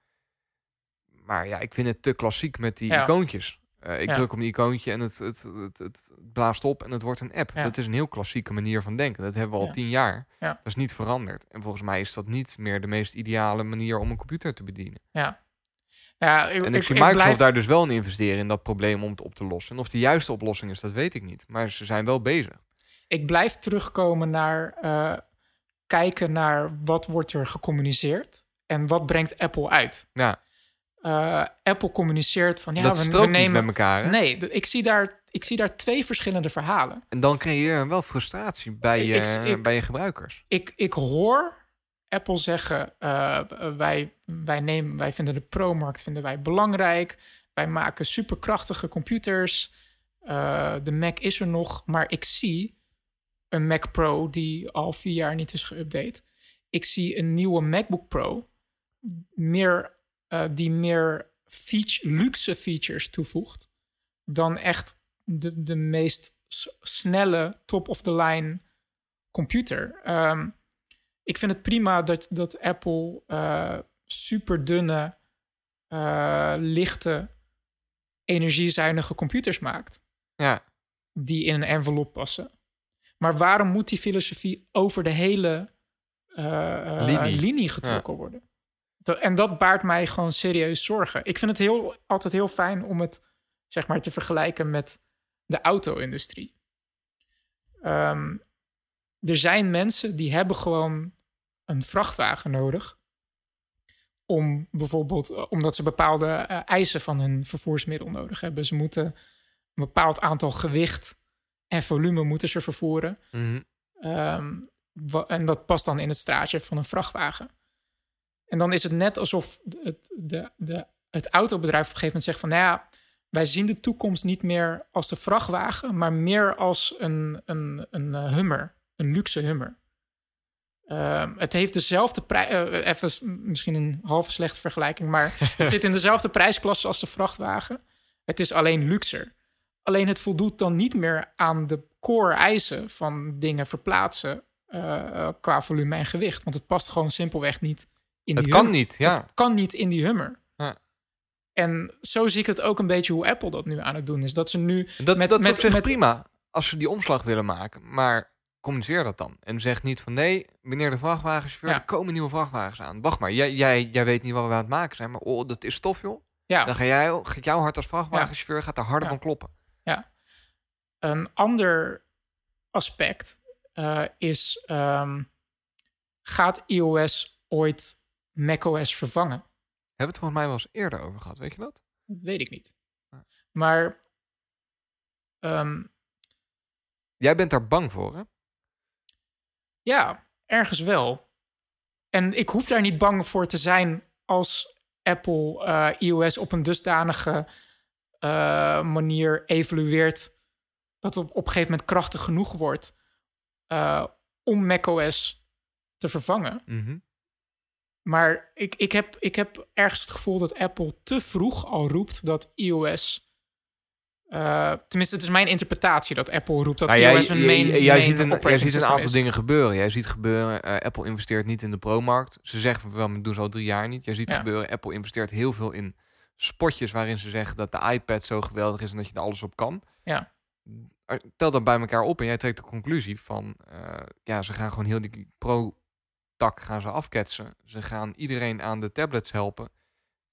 Maar ja, ik vind het te klassiek met die Ja. icoontjes. Eh, ik Ja. druk op een icoontje en het, het, het, het blaast op en het wordt een app. Ja. Dat is een heel klassieke manier van denken. Dat hebben we al tien jaar. Ja. Dat is niet veranderd. En volgens mij is dat niet meer de meest ideale manier om een computer te bedienen. Ja. Ja, ik, En ik, zie Microsoft daar dus wel in investeren in dat probleem om het op te lossen. En of de juiste oplossing is, dat weet ik niet. Maar ze zijn wel bezig. Ik blijf terugkomen naar eh, kijken naar wat wordt er gecommuniceerd en wat brengt Apple uit. Ja, Eh, Apple communiceert van ja, dat we, nemen. niet met elkaar. hè? Nee, ik zie, daar, ik zie daar twee verschillende verhalen. En dan creëer je wel frustratie bij je, Ik- ik- bij je gebruikers. Ik, ik hoor Apple zeggen: eh, wij, wij, nemen, wij vinden de pro-markt vinden wij belangrijk. Wij maken superkrachtige computers. De Mac is er nog, maar ik zie een Mac Pro die al vier jaar niet is geüpdate. Ik zie een nieuwe MacBook Pro meer, eh, die meer feature, luxe features toevoegt dan echt de, de meest snelle top-of-the-line computer. Ehm, ik vind het prima dat, dat Apple eh super dunne, eh, lichte, energiezuinige computers maakt Ja, die in een envelop passen. Maar waarom moet die filosofie over de hele eh, Linie. linie. getrokken worden? Dat- en dat baart mij gewoon serieus zorgen. Ik vind het heel, altijd heel fijn om het zeg maar, te vergelijken met de auto-industrie. Ehm, er zijn mensen die hebben gewoon een vrachtwagen nodig. Om bijvoorbeeld, eh, omdat ze bepaalde eisen van hun vervoersmiddel nodig hebben. Ze moeten een bepaald aantal gewicht en volume moeten ze vervoeren. mhm. Ehm, en dat past dan in het straatje van een vrachtwagen. En dan is het net alsof het, de, de, het autobedrijf op een gegeven moment zegt van... nou ja, wij zien de toekomst niet meer als de vrachtwagen... maar meer als een, een, een eh, hummer, een luxe hummer. Ehm, het heeft dezelfde prijs... even s- misschien een half slechte vergelijking... maar <laughs> het zit in dezelfde prijsklasse als de vrachtwagen. Het is alleen luxer. Alleen het voldoet dan niet meer aan de core eisen van dingen verplaatsen eh, qua volume en gewicht. Want het past gewoon simpelweg niet in Het die kan Hummer. niet, ja. Het kan niet in die Hummer. Ja. En zo zie ik het ook een beetje hoe Apple dat nu aan het doen is. Dat ze nu Dat, met, dat met, prima als ze die omslag willen maken. Maar communiceer dat dan. En zeg niet van nee, meneer de vrachtwagenchauffeur, Ja. er komen nieuwe vrachtwagens aan. Wacht maar, jij, jij, jij weet niet wat we aan het maken zijn. Maar oh, dat is stof joh. Ja, Dan ga jij, gaat jouw hart als vrachtwagenchauffeur gaat er harder Ja. van kloppen. Een ander aspect eh, is: ehm, gaat iOS ooit macOS vervangen? Hebben we het volgens mij wel eens eerder over gehad, weet je dat? Dat weet ik niet. Ja. Maar ehm, Jij bent daar bang voor, hè? Ja, ergens wel. En ik hoef daar niet bang voor te zijn als Apple eh, iOS op een dusdanige eh, manier evalueert dat het op, op een gegeven moment krachtig genoeg wordt eh, om macOS te vervangen. Mhm. Maar ik, ik, heb, ik heb ergens het gevoel dat Apple te vroeg al roept dat iOS. eh, tenminste, het is mijn interpretatie dat Apple roept dat Nou, jij, iOS een main, jij, jij main ziet een, jij ziet een aantal is. dingen gebeuren. Jij ziet gebeuren, Apple investeert niet in de pro-markt. Ze zeggen wel, maar dat doen ze al drie jaar niet. Jij ziet Ja. gebeuren, Apple investeert heel veel in spotjes waarin ze zeggen dat de iPad zo geweldig is en dat je er alles op kan. Ja. Tel dat bij elkaar op en jij trekt de conclusie van, eh, ja, ze gaan gewoon heel die pro-tak gaan ze afketsen. Ze gaan iedereen aan de tablets helpen.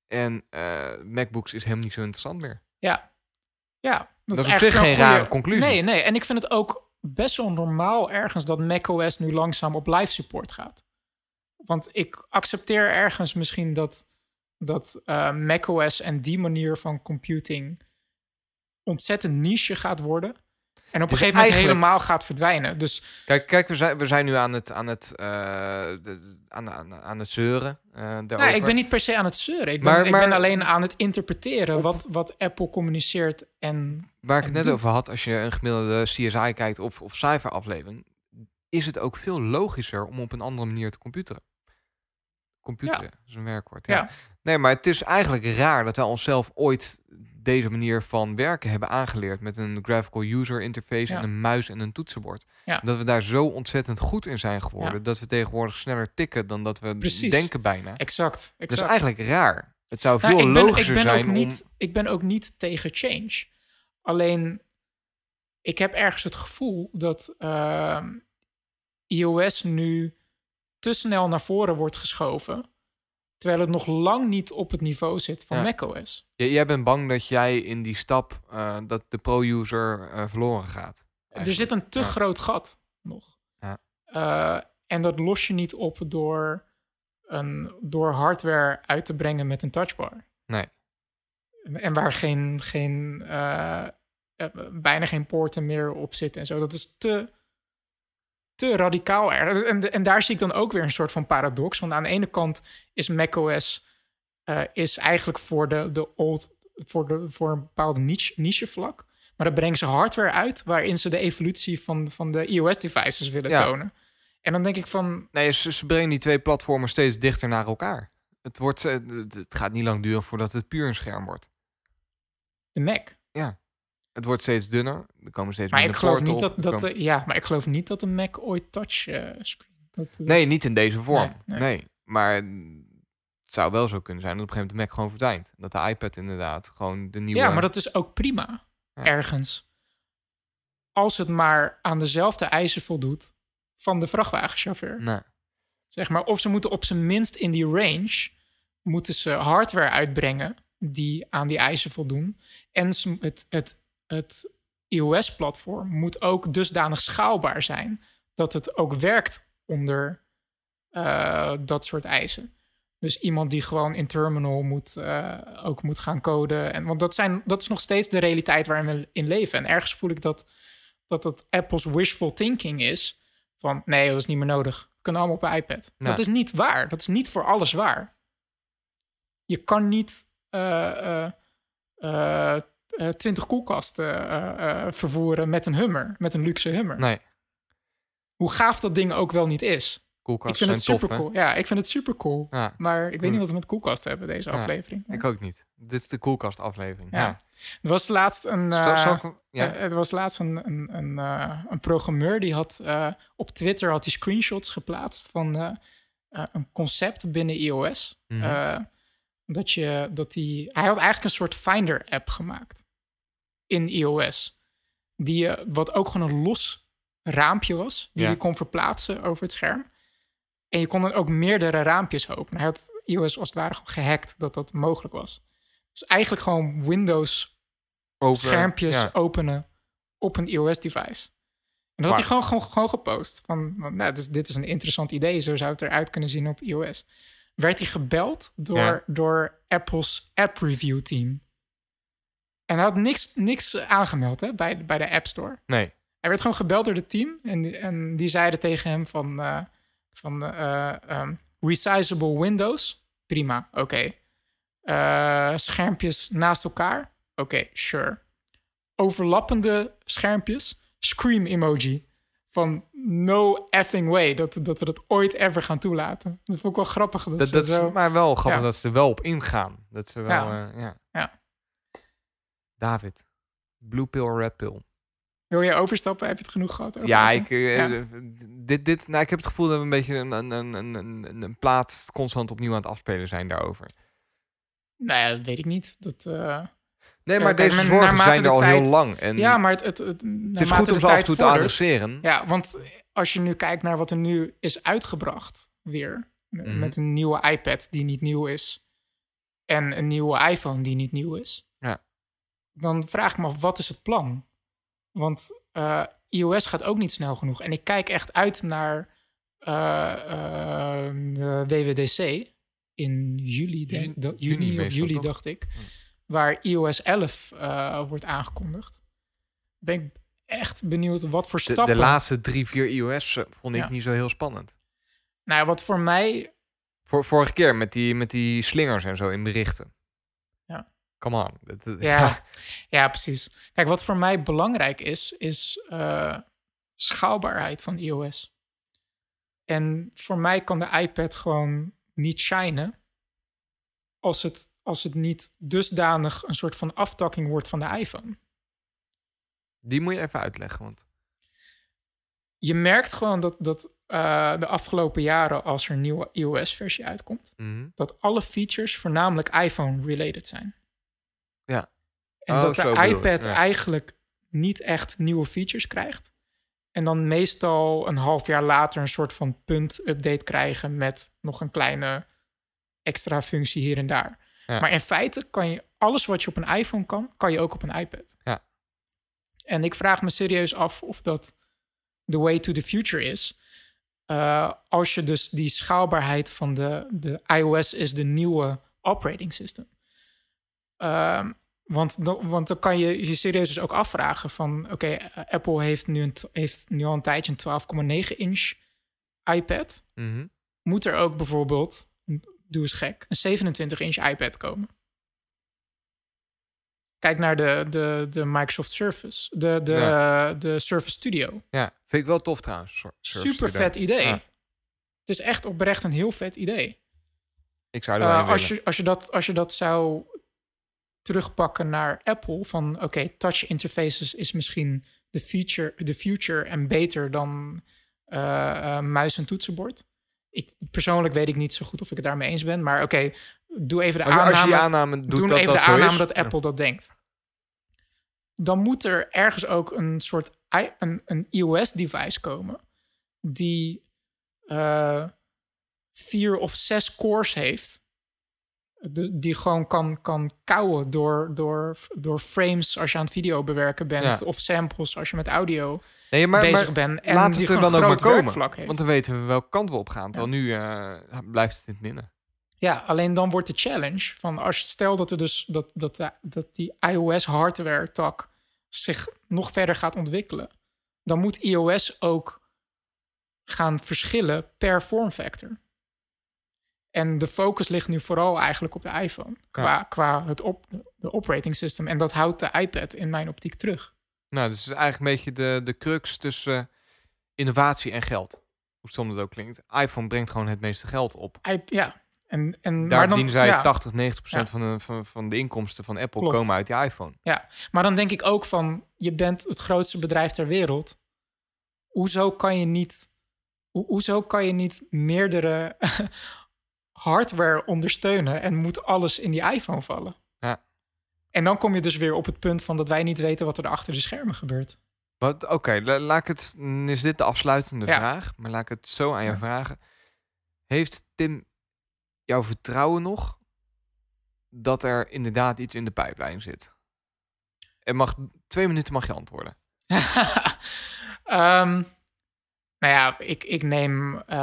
En eh, MacBooks is helemaal niet zo interessant meer. Ja. Ja. Dat is op echt zich een geen rare conclusie. Nee, nee. En ik vind het ook best wel normaal ergens dat macOS nu langzaam op live support gaat. Want ik accepteer ergens misschien dat, dat eh, macOS en die manier van computing ontzettend niche gaat worden. En op een Dus gegeven moment helemaal gaat verdwijnen. Dus Kijk, kijk we, zijn, we zijn nu aan het, aan het, eh, aan, aan, aan het zeuren. nou, daarover. ik ben niet per se aan het zeuren. Ik ben, Maar- ik maar- ben alleen aan het interpreteren wat, wat Apple communiceert. En Waar ik het net doet. over had, als je een gemiddelde CSI kijkt of, of cijfer aflevering, is het ook veel logischer om op een andere manier te computeren. Computeren is een werkwoord. Ja. Ja. Nee, maar het is eigenlijk raar dat wij onszelf ooit deze manier van werken hebben aangeleerd met een graphical user interface Ja. en een muis en een toetsenbord. Ja. Dat we daar zo ontzettend goed in zijn geworden Ja. dat we tegenwoordig sneller tikken dan dat we Precies. denken bijna. exact. Dat is exact. eigenlijk raar. Het zou veel Nou, ik ben, logischer ik ben zijn ook niet, om... Ik ben ook niet tegen change. Alleen, ik heb ergens het gevoel dat ehm, iOS nu te snel naar voren wordt geschoven. Terwijl het nog lang niet op het niveau zit van Ja. macOS. J- jij bent bang dat jij in die stap, eh, dat de pro-user eh, verloren gaat. Er zit een te Ja. groot gat nog. Ja. Eh, en dat los je niet op door, een, door hardware uit te brengen met een touchbar. Nee. En waar geen, geen, bijna geen poorten meer op zitten en zo. Dat is te, te radicaal. er. En, en daar zie ik dan ook weer een soort van paradox. Want aan de ene kant is macOS eh, is eigenlijk voor, de, de old, voor, de, voor een bepaalde niche, niche vlak. Maar dan brengen ze hardware uit waarin ze de evolutie van, van de iOS-devices willen Ja. tonen. En dan denk ik van, Nee, ze, ze brengen die twee platformen steeds dichter naar elkaar. Het, wordt, eh, het, het gaat niet lang duren voordat het puur een scherm wordt. de Mac. Het wordt steeds dunner. Er komen steeds Maar ik geloof niet op. dat, dat komen- de, ja, maar ik geloof niet dat de Mac ooit touch eh, screen. Dat, dat- Nee, niet in deze vorm. Nee, Nee, nee. maar het zou wel zo kunnen zijn dat op een gegeven moment de Mac gewoon verdwijnt. Dat de iPad inderdaad gewoon de nieuwe... Ja, maar dat is ook prima. Ja. Ergens. Als het maar aan dezelfde eisen voldoet van de vrachtwagenchauffeur. Nee. Zeg maar, of ze moeten op zijn minst in die range... moeten ze hardware uitbrengen die aan die eisen voldoen. En ze- het, het, het iOS-platform moet ook dusdanig schaalbaar zijn... dat het ook werkt onder eh, dat soort eisen. Dus iemand die gewoon in terminal moet, eh, ook moet gaan coden. En, want dat, zijn, dat is nog steeds de realiteit waarin we in leven. En ergens voel ik dat dat, dat Apple's wishful thinking is. Van nee, dat is niet meer nodig. We kunnen allemaal op een iPad. Dat is niet waar. Dat is niet voor alles waar. Je kan niet eh, eh, eh, eh, 20 koelkasten eh, eh, vervoeren met een Hummer. Met een luxe Hummer. Nee, Hoe gaaf dat ding ook wel niet is. Ik vind zijn het tof, super hè? cool. Ja, ik vind het super cool. Ja, Maar ik weet niet wat we met koelkasten hebben deze Ja, aflevering. ik ook niet. Dit is de koelkastaflevering. Ja. Ja. Er was laatst een, ik hem- ja? er was laatst een, een, een, een programmeur die had op Twitter had hij screenshots geplaatst van een concept binnen iOS. Mhm. Dat je dat hij hij had eigenlijk een soort Finder app gemaakt in iOS, die je wat ook gewoon een los raampje was die Ja. je kon verplaatsen over het scherm. En je kon dan ook meerdere raampjes openen. Hij had iOS als het ware gewoon gehackt dat dat mogelijk was. Dus eigenlijk gewoon Windows Over- schermpjes ja. openen op een iOS-device. En dat had hij gewoon, gewoon, gewoon gepost. Van, nou, dus dit is een interessant idee. Zo zou het eruit kunnen zien op iOS. Werd hij gebeld door, Ja. door Apple's app review team. En hij had niks, niks aangemeld hè, bij, bij de App Store. Nee. Hij werd gewoon gebeld door het team. En, die- en die zeiden tegen hem van... eh, van eh, ehm, resizable windows. Prima, oké. Eh, schermpjes naast elkaar. Oké, sure. Overlappende schermpjes. Scream emoji. Van no effing way dat, dat we dat ooit ever gaan toelaten. Dat vond ik wel grappig. Dat, Dat, ze dat is zo... maar wel grappig Ja. dat ze er wel op ingaan. Dat ze wel, Ja. ja. David, blue pill, red pill. Wil je overstappen? Heb je het genoeg gehad? over Ja, ik, eh, Ja. Dit, dit, nou, ik heb het gevoel dat we een beetje een, een, een, een, een, plaats constant opnieuw aan het afspelen zijn daarover. Nou ja, dat weet ik niet. Dat, eh, Nee, maar deze zorgen zijn er al tijd- heel lang. En ja, maar het, het, het, het is goed om ze af en toe te adresseren. Ja, want als je nu kijkt naar wat er nu is uitgebracht, weer Mhm. met een nieuwe iPad die niet nieuw is en een nieuwe iPhone die niet nieuw is. Dan vraag ik me af wat is het plan? Want eh, iOS gaat ook niet snel genoeg. En ik kijk echt uit naar eh, eh, de WWDC in juli, denk, Juni- of juli dacht ik, waar iOS 11 eh, wordt aangekondigd. Ben ik echt benieuwd wat voor De, stappen. de laatste drie, vier iOS vond ik Ja. niet zo heel spannend. Nou, wat voor mij Voor, vorige keer met die, met die slingers en zo in berichten. Come on. Ja, <laughs> ja, precies. Kijk, wat voor mij belangrijk is, is eh, schaalbaarheid van iOS. En voor mij kan de iPad gewoon niet shinen als het, als het niet dusdanig een soort van aftakking wordt van de iPhone. Die moet je even uitleggen. Want Je merkt gewoon dat, dat eh, de afgelopen jaren, als er een nieuwe iOS-versie uitkomt, Mhm. dat alle features voornamelijk iPhone-related zijn. Ja. En Oh, dat zo de iPad ja. eigenlijk niet echt nieuwe features krijgt. En dan meestal een half jaar later een soort van punt-update krijgen met nog een kleine extra functie hier en daar. Ja. Maar in feite kan je alles wat je op een iPhone kan, kan je ook op een iPad. Ja. En ik vraag me serieus af of dat the way to the future is. Uh, als je dus die schaalbaarheid van de, de iOS is de nieuwe operating system. Um, want, dan, want dan kan je je serieus dus ook afvragen van... oké, okay, Apple heeft nu, een, heeft nu al een tijdje een 12,9 inch iPad. Mm -hmm. Moet er ook bijvoorbeeld, doe eens gek, een 27 inch iPad komen? Kijk naar de, de, de Microsoft Surface, de, de, ja. de Surface Studio. Ja, vind ik wel tof trouwens. Surface Super vet idee. Ja. Het is echt oprecht een heel vet idee. Ik zou er wel uh, als, je, als, je dat, als je dat zou terugpakken naar Apple, van oké, okay, touch interfaces is misschien de, feature, de future en beter dan uh, uh, muis en toetsenbord. Ik, persoonlijk weet ik niet zo goed of ik het daarmee eens ben, maar oké, okay, doe even de als, aanname. Als je aanname doet doe dat even dat de aanname is. dat Apple dat denkt. Dan moet er ergens ook een soort i- een, een iOS-device komen die uh, vier of zes cores heeft, die gewoon kan, kan kouwen door, door, door frames als je aan het video bewerken bent, Ja. of samples als je met audio Nee, maar, bezig maar bent. En laat die het er dan ook maar komen. heeft. Want dan weten we welke kant we op gaan. Terwijl nu eh, blijft het in het midden. Ja, alleen dan wordt de challenge van als je stel dat er dus dat, dat, de- dat die iOS hardware tak zich nog verder gaat ontwikkelen, dan moet iOS ook gaan verschillen per vormfactor. En de focus ligt nu vooral eigenlijk op de iPhone qua, qua het op, de operating system. En dat houdt de iPad in mijn optiek terug. Nou, dus het is eigenlijk een beetje de, de crux tussen innovatie en geld. Hoe stom dat ook klinkt. iPhone brengt gewoon het meeste geld op. I- ja, en, en Daar maar dan, verdienen zij ja. 80, 90 procent Ja. van, de, van, van de inkomsten van Apple Klopt. komen uit die iPhone. Ja, maar dan denk ik ook van, je bent het grootste bedrijf ter wereld. Hoezo kan je niet, ho- hoezo kan je niet meerdere hardware ondersteunen en moet alles in die iPhone vallen? Ja. En dan kom je dus weer op het punt van dat wij niet weten wat er achter de schermen gebeurt. Oké, la- laat ik het. mm, Is dit de afsluitende Ja. vraag? Maar laat ik het zo aan Ja. vragen. Heeft Tim jouw vertrouwen nog dat er inderdaad iets in de pijplijn zit? En mag twee minuten mag je antwoorden. <laughs> Ehm, nou ja, ik, ik neem eh,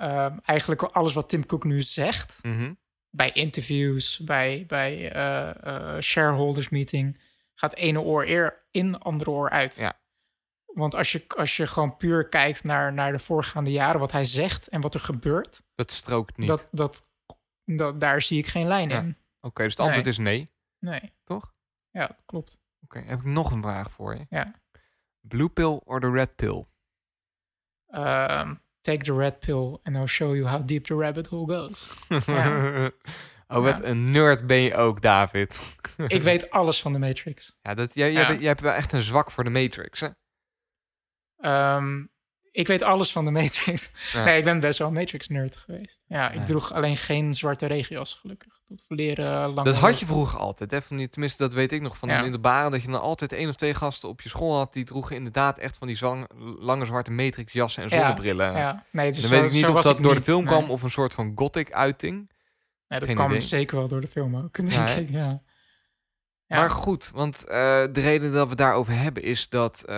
eh, eigenlijk alles wat Tim Cook nu zegt. Mhm. bij interviews, bij, bij eh, eh, shareholders meeting, gaat ene oor eer in, andere oor uit. Ja. Want als je, als je gewoon puur kijkt naar, naar de voorgaande jaren, wat hij zegt en wat er gebeurt, Dat strookt niet. dat, dat, dat, daar zie ik geen lijn Ja. in. Oké, dus het antwoord Nee. is nee, Nee, toch? ja, dat klopt. Oké, heb ik nog een vraag voor je. Ja. Blue pill or the red pill? Ehm, take the red pill and I'll show you how deep the rabbit hole goes. Ja. <laughs> oh, wat Ja. een nerd ben je ook, David. <laughs> ik weet alles van de Matrix. Ja, dat, jij, jij, hebt wel echt een zwak voor de Matrix, hè? Ehm, ik weet alles van de Matrix. <laughs> Ja. Nee, ik ben best wel Matrix-nerd geweest. Ja, ik droeg alleen geen zwarte regenjas, gelukkig. Tot leren lang. Dat had je vroeger altijd, hè? Van die, tenminste, dat weet ik nog van Ja. de middelbare. Dat je dan altijd één of twee gasten op je school had. Die droegen inderdaad echt van die zwang- lange zwarte matrix jassen en zonnebrillen. Ja, nee, dus Dan zo- weet ik niet of dat door de film Nee. kwam of een soort van gothic uiting. Nee, dat Geen kwam idee. zeker wel door de film ook, <laughs> denk Ja, ik. Ja. Ja. Maar goed, want eh, de reden dat we daarover hebben is dat eh,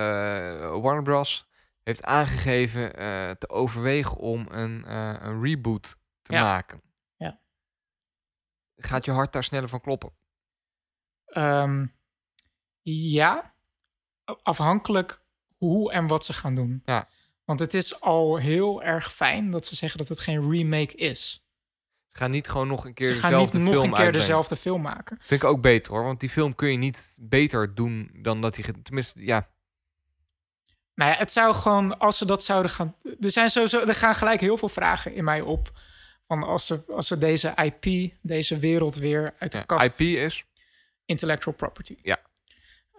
Warner Bros. Heeft aangegeven eh, te overwegen om een, eh, een reboot te Ja. maken. Ja. Gaat je hart daar sneller van kloppen? Ehm, ja, afhankelijk hoe en wat ze gaan doen. Ja. Want het is al heel erg fijn dat ze zeggen dat het geen remake is. Ze gaan niet gewoon nog een keer Ze gaan niet dezelfde nog film een keer uitbrengen. dezelfde film maken. Vind ik ook beter hoor, want die film kun je niet beter doen dan dat hij... Tenminste, ja, Nou ja, het zou gewoon, als ze dat zouden gaan... Er, zijn sowieso, er gaan gelijk heel veel vragen in mij op. Van als ze, als ze deze IP, deze wereld weer uit de ja, kast... IP is... intellectual property. Ja.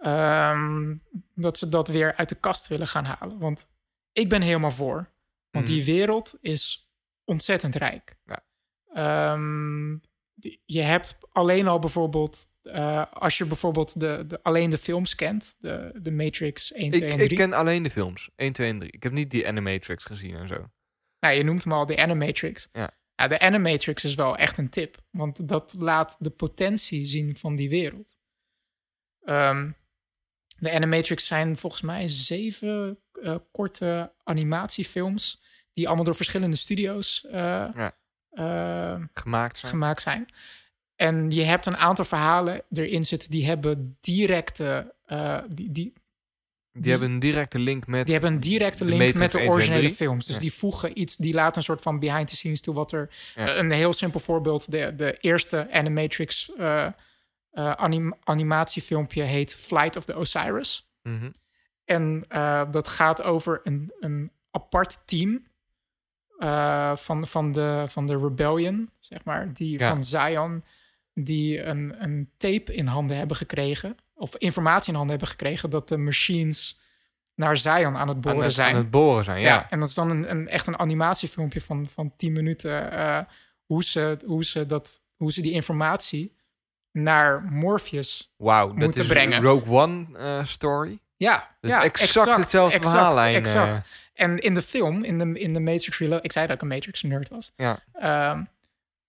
Ehm, dat ze dat weer uit de kast willen gaan halen. Want ik ben helemaal voor. Want Mhm. die wereld is ontzettend rijk. Ja. Ehm, je hebt alleen al bijvoorbeeld... eh, als je bijvoorbeeld de, de, alleen de films kent... De, de Matrix 1, 2 Ik, en 3. ik ken alleen de films. 1, 2 en 3. Ik heb niet die Animatrix gezien en zo. Nou, je noemt hem al de Animatrix. Ja. Ja, de Animatrix is wel echt een tip. Want dat laat de potentie zien van die wereld. Ehm, de Animatrix zijn volgens mij zeven eh, korte animatiefilms... die allemaal door verschillende studio's eh, Ja. Eh, Gemaakt zijn. gemaakt zijn. En je hebt een aantal verhalen erin zitten... die hebben directe... eh, die, die, die, hebben een directe link met... die hebben een directe link met de 1, 2 en originele 3. films. Dus Ja. die voegen iets, die laten een soort van behind the scenes toe wat er. Ja. eh, een heel simpel voorbeeld: de, de eerste Animatrix anim- animatiefilmpje heet Flight of the Osiris. Mhm. En dat gaat over een, een apart team eh, van, van, de, van de Rebellion, zeg maar, die Ja. van Zion, die een, een tape in handen hebben gekregen, of informatie in handen hebben gekregen dat de machines naar Zion aan het boren aan, zijn. aan het boren zijn, ja. En dat is dan een, een, echt een animatiefilmpje van, van 10 minuten. eh, hoe, ze, hoe, ze dat, hoe ze die informatie naar Morpheus. Wauw, dat moeten is brengen. Rogue One eh, story. Ja, Dat ja, is exact hetzelfde verhaallijn, Exact. En in de film, in de, in de Matrix Reloaded, ik zei dat ik een Matrix nerd was. Ja. ehm,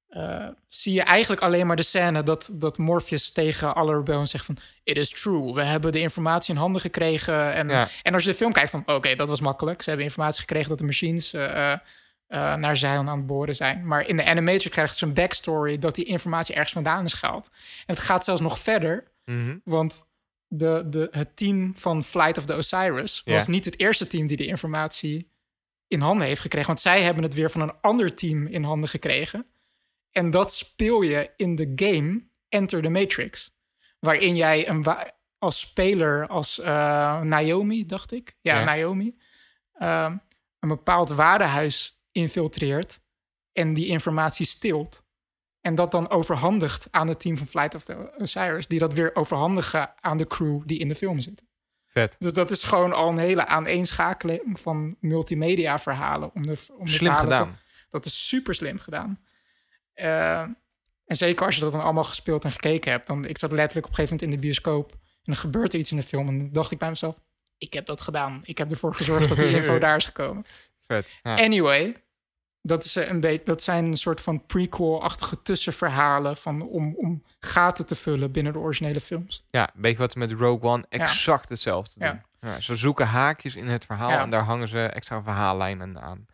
eh, zie je eigenlijk alleen maar de scène dat, dat Morpheus tegen alle rebellen zegt van... It is true, we hebben de informatie in handen gekregen. En, Ja. en als je de film kijkt van, oké, dat was makkelijk. Ze hebben informatie gekregen dat de machines eh, eh, naar Zion aan het boren zijn. Maar in de animatrix krijgt ze een backstory dat die informatie ergens vandaan is gehaald. En het gaat zelfs nog verder, Mhm. want de, de, het team van Flight of the Osiris was niet het eerste team die de informatie in handen heeft gekregen. Want zij hebben het weer van een ander team in handen gekregen. En dat speel je in de game Enter the Matrix. Waarin jij een wa- als speler, als eh, Naomi, dacht ik. Ja, Ja. Naomi. ehm, een bepaald waardehuis infiltreert en die informatie stilt. En dat dan overhandigt aan het team van Flight of the Osiris. Die dat weer overhandigen aan de crew die in de film zit. Vet. Dus dat is gewoon al een hele aaneenschakeling van multimedia verhalen. Om de, om de Slim te- gedaan. dat is super slim gedaan. Eh, en zeker als je dat dan allemaal gespeeld en gekeken hebt. Dan, ik zat letterlijk op een gegeven moment in de bioscoop. En dan gebeurt er iets in de film. En dan dacht ik bij mezelf, ik heb dat gedaan. Ik heb ervoor gezorgd dat die info <laughs> daar is gekomen. Vet. Ja. Anyway, dat, is eh, een beetje, dat zijn een soort van prequel-achtige tussenverhalen... Van, om, om gaten te vullen binnen de originele films. ja, weet je wat ze met Rogue One exact hetzelfde doen? Ja. Ja, ze zoeken haakjes in het verhaal en daar hangen ze extra verhaallijnen aan.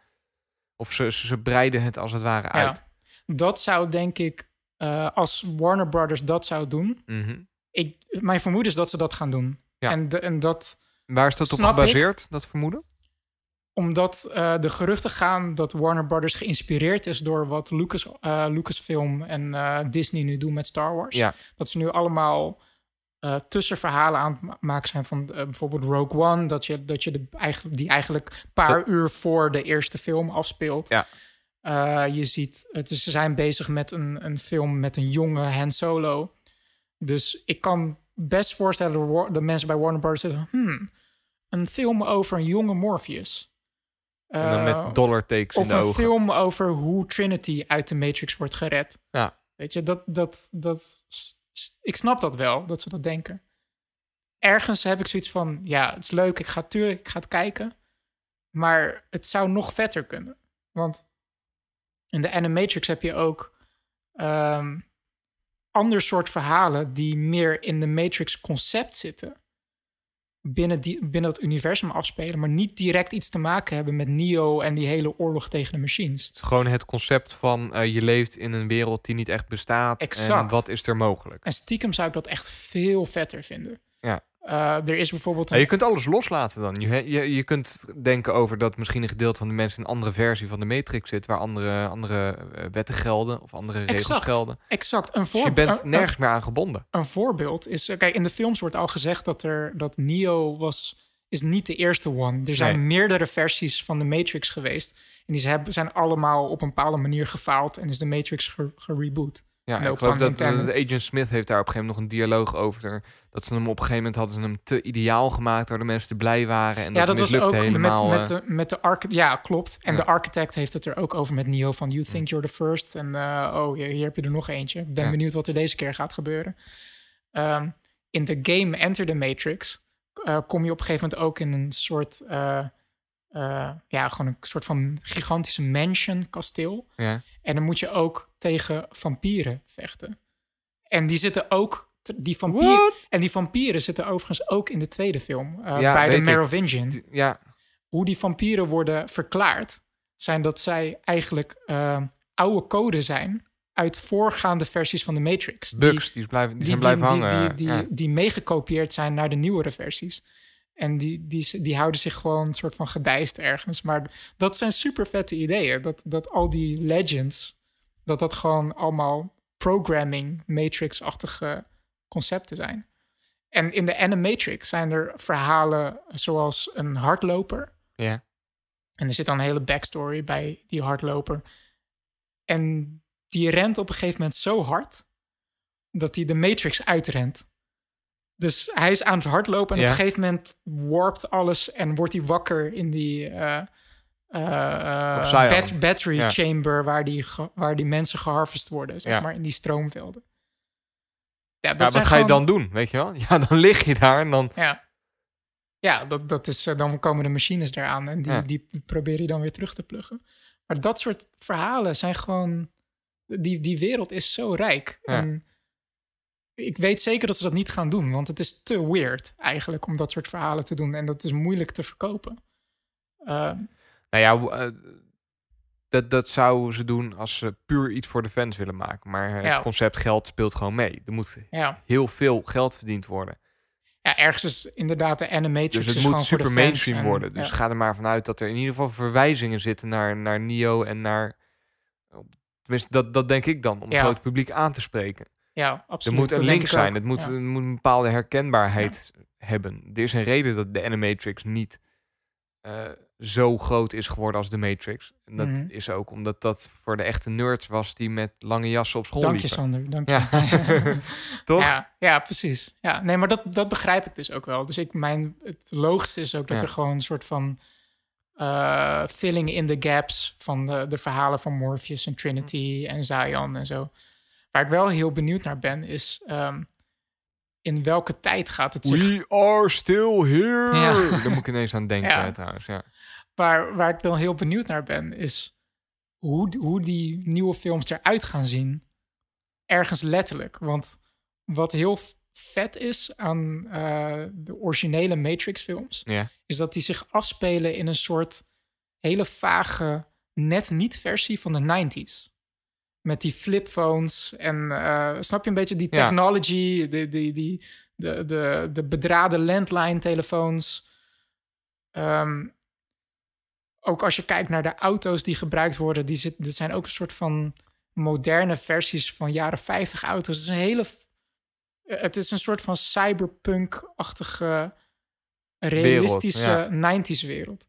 Of ze, ze, ze breiden het als het ware uit. Dat zou denk ik, eh, als Warner Brothers dat zou doen... Mhm. Ik, mijn vermoeden is dat ze dat gaan doen. Ja. En, de, en dat... Waar is dat op ik. gebaseerd, dat vermoeden? Omdat eh, de geruchten gaan dat Warner Brothers geïnspireerd is door wat Lucas, eh, Lucasfilm en eh, Disney nu doen met Star Wars. Ja. Dat ze nu allemaal tussenverhalen aan het ma- maken zijn van bijvoorbeeld Rogue One, dat je, dat je de, eigenlijk, die eigenlijk een paar Dat- uur voor de eerste film afspeelt. Ja. Je ziet, het is, ze zijn bezig met een, een film met een jonge Han Solo. Dus ik kan best voorstellen dat de mensen bij Warner Brothers zeggen: hmm, een film over een jonge Morpheus. En dan Eh, met dollartekens in of de een ogen. film over hoe Trinity uit de Matrix wordt gered. Ja. Weet je, dat, dat, dat, ik snap dat wel, dat ze dat denken. Ergens heb ik zoiets van, ja, het is leuk, ik ga, tuurlijk, ik ga het kijken. Maar het zou nog vetter kunnen. Want in de Animatrix heb je ook ehm ander soort verhalen die meer in de Matrix concept zitten. Binnen, die, binnen het universum afspelen, maar niet direct iets te maken hebben met Neo en die hele oorlog tegen de machines. Het is gewoon het concept van eh, je leeft in een wereld die niet echt bestaat. En Exact. wat is er mogelijk? En stiekem zou ik dat echt veel vetter vinden. Ja. Eh, er is bijvoorbeeld Ja, je kunt alles loslaten dan. Je, je, je kunt denken over dat misschien een gedeelte van de mensen in een andere versie van de Matrix zit, waar andere, andere eh, wetten gelden of andere regels Exact. gelden. exact een Dus je bent nergens meer aan gebonden. een voorbeeld is, eh, kijk, in de films wordt al gezegd dat er dat Neo was is niet de eerste one. Er zijn Nee. meerdere versies van de Matrix geweest en die zijn allemaal op een bepaalde manier gefaald en is de Matrix ge- gereboot. Ja, No ik geloof dat. Agent Smith heeft daar op een gegeven moment nog een dialoog over. Dat ze hem op een gegeven moment hadden ze hem te ideaal gemaakt, waar de mensen te blij waren. En ja, dat, dat was ook helemaal. met, met eh, de met de ja klopt. En Ja. de architect heeft het er ook over met Neo van you think you're the first en eh, oh hier, hier heb je er nog eentje. Ik ben Ja. benieuwd wat er deze keer gaat gebeuren. Ehm, in de game Enter the Matrix eh, kom je op een gegeven moment ook in een soort eh, ja gewoon een soort van gigantische mansion kasteel. ja. En dan moet je ook tegen vampieren vechten. En die zitten ook die vampieren What? en die vampieren zitten overigens ook in de tweede film eh, Ja, bij de. Merovingian Die- ja, hoe die vampieren worden verklaard, zijn dat zij eigenlijk eh, oude code zijn uit voorgaande versies van de Matrix. Die- bugs, die, blijven, die, zijn blijven hangen. Die, die, ja. die meegekopieerd zijn naar de nieuwere versies. En die, die, die houden zich gewoon een soort van gedijst ergens. Maar dat zijn super vette ideeën. Dat, dat al die legends, dat dat gewoon allemaal programming, matrix-achtige concepten zijn. En in de Animatrix zijn er verhalen zoals een hardloper. ja. En er zit dan een hele backstory bij die hardloper. En die rent op een gegeven moment zo hard dat hij de Matrix uitrent. Dus hij is aan het hardlopen en Ja. op een gegeven moment warpt alles en wordt hij wakker in die eh, eh, eh, bat- battery Ja. chamber waar die, waar die mensen geharvest worden, zeg Ja. maar, in die stroomvelden. Ja, dat wat ga je dan doen, weet je wel? <laughs> Ja, dan lig je daar en dan... Ja, ja dat, dat is, dan komen de machines eraan en die, die probeer je dan weer terug te pluggen. Maar dat soort verhalen zijn gewoon... Die, die wereld is zo rijk. Ja. En ik weet zeker dat ze dat niet gaan doen, want het is te weird eigenlijk om dat soort verhalen te doen. En dat is moeilijk te verkopen. Eh, Nou ja, eh, dat, dat zouden ze doen als ze puur iets voor de fans willen maken. Maar het Ja. concept geld speelt gewoon mee. Er moet ja. heel veel geld verdiend worden. ja, ergens is inderdaad de animatrix Dus het is moet super mainstream en- worden. Dus ja. ga er maar vanuit dat er in ieder geval verwijzingen zitten naar, naar Neo en naar... Tenminste, dat, dat denk ik dan, om het grote publiek aan te spreken. Ja, Er absoluut. moet een link zijn. Het moet, Ja. het moet een bepaalde herkenbaarheid hebben. Er is een reden dat de Animatrix niet eh, zo groot is geworden als de Matrix. En dat Mhm. is ook omdat dat voor de echte nerds was die met lange jassen op school Dank je, liepen. Sander. Dank je. Ja. <laughs> Toch? Ja, ja, precies. Ja, nee, maar dat, dat begrijp ik dus ook wel. Dus ik, mijn, het logischste is ook dat er gewoon een soort van eh, filling in the gaps van de, de verhalen van Morpheus en Trinity en Zion en zo. Waar ik wel heel benieuwd naar ben, is ehm, in welke tijd gaat het zich... We are still here. Ja. <laughs> Daar moet ik ineens aan denken Ja. trouwens. Ja. Waar, waar ik dan heel benieuwd naar ben, is hoe, hoe die nieuwe films eruit gaan zien. Ergens letterlijk. Want wat heel vet is aan eh, de originele Matrix-films, Ja. is dat die zich afspelen in een soort hele vage, net niet versie van de 90s. Met die flipphones en eh, snap je een beetje die Ja. technology, die, die, de, de, de bedraden landline-telefoons. Ehm, ook als je kijkt naar de auto's die gebruikt worden, die zit, dit zijn ook een soort van moderne versies van jaren 50 auto's. Het is een hele. eh, Het is een soort van cyberpunk-achtige, realistische 90s wereld.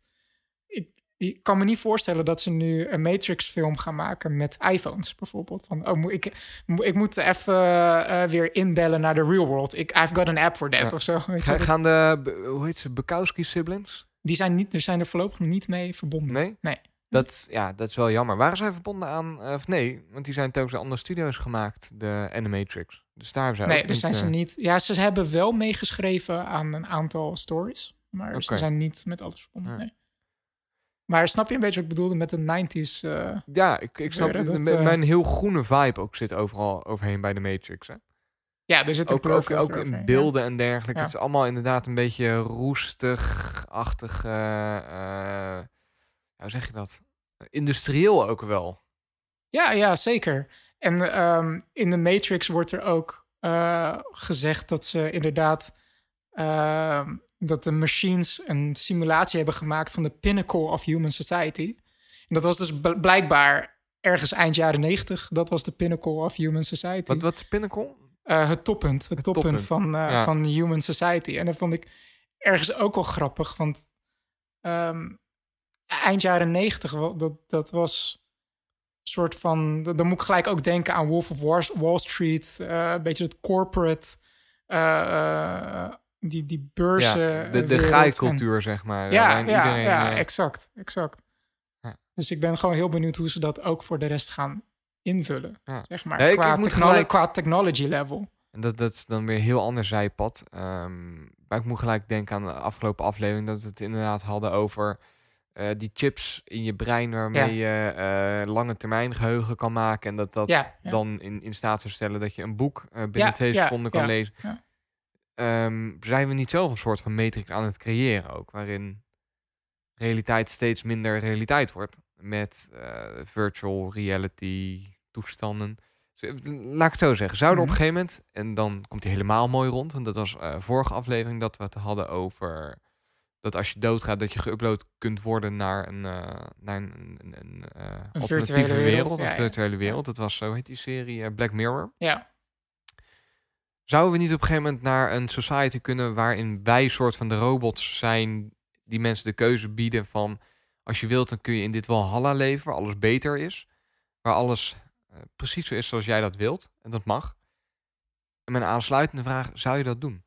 Ik, ik kan me niet voorstellen dat ze nu een Matrix-film gaan maken met iPhones bijvoorbeeld. Van, oh, ik, ik moet even eh, weer inbellen naar de real world. Ik, I've got an app for that Ja. of zo. Weet Ga- Gaan de, hoe heet ze, Bukowski siblings? die zijn, niet, er zijn er voorlopig niet mee verbonden. Nee? Nee. Dat, ja, dat is wel jammer. Waren zij verbonden aan, eh, of nee, want die zijn telkens andere studio's gemaakt, de Animatrix. Dus daar zijn Nee, daar niet, zijn ze eh, niet. Ja, ze hebben wel meegeschreven aan een aantal stories. Maar ze zijn niet met alles verbonden. Ja. Nee. Maar snap je een beetje wat ik bedoelde met de 90s? eh, Ja, ik, ik snap dat, eh, Mijn heel groene vibe ook zit overal overheen bij de Matrix. Hè? Ja, er zit Ook, ook, ook in overheen, beelden en dergelijke. Ja. Het is allemaal inderdaad een beetje roestig-achtig. eh, hoe zeg je dat? Industrieel ook wel. Ja, ja, zeker. En ehm, in de Matrix wordt er ook gezegd dat ze inderdaad ehm, dat de machines een simulatie hebben gemaakt van de pinnacle of human society. En dat was dus bl- blijkbaar ergens eind jaren negentig. Dat was de pinnacle of human society. Wat, wat is Pinnacle? Eh, het toppunt, het, Het toppunt, toppunt, van, eh, ja. van human society. En dat vond ik ergens ook wel grappig, want ehm, eind jaren negentig, dat, dat was een soort van... Dan moet ik gelijk ook denken aan Wolf of Wall, Wall Street, eh, een beetje het corporate, die, die beurzen. Ja, de, de wereld. graaikultuur, zeg maar. Ja, ja, iedereen, ja eh, exact, exact. Ja. Dus ik ben gewoon heel benieuwd hoe ze dat ook voor de rest gaan invullen. Zeg maar, qua, ik moet technolo- gelijk- qua technology level. En dat, dat is dan weer een heel ander zijpad. Ehm, maar ik moet gelijk denken aan de afgelopen aflevering dat we het inderdaad hadden over eh, die chips in je brein waarmee je eh, lange termijn geheugen kan maken. En dat dat dan in, in staat zou stellen dat je een boek binnen twee seconden kan ja, lezen. Ehm, zijn we niet zelf een soort van matrix aan het creëren ook, waarin realiteit steeds minder realiteit wordt met eh, virtual reality toestanden. Laat ik het zo zeggen. Zouden Mhm. op een gegeven moment, en dan komt hij helemaal mooi rond, want dat was eh, vorige aflevering dat we het hadden over dat als je doodgaat, dat je geüpload kunt worden naar een, eh, naar een, een, een, alternatieve wereld, een ja. virtuele wereld. Dat was, zo heet die serie, Black Mirror. Ja, Zouden we niet op een gegeven moment naar een society kunnen waarin wij soort van de robots zijn die mensen de keuze bieden van als je wilt dan kun je in dit Valhalla leven waar alles beter is, waar alles eh, precies zo is zoals jij dat wilt en dat mag. En mijn aansluitende vraag, zou je dat doen?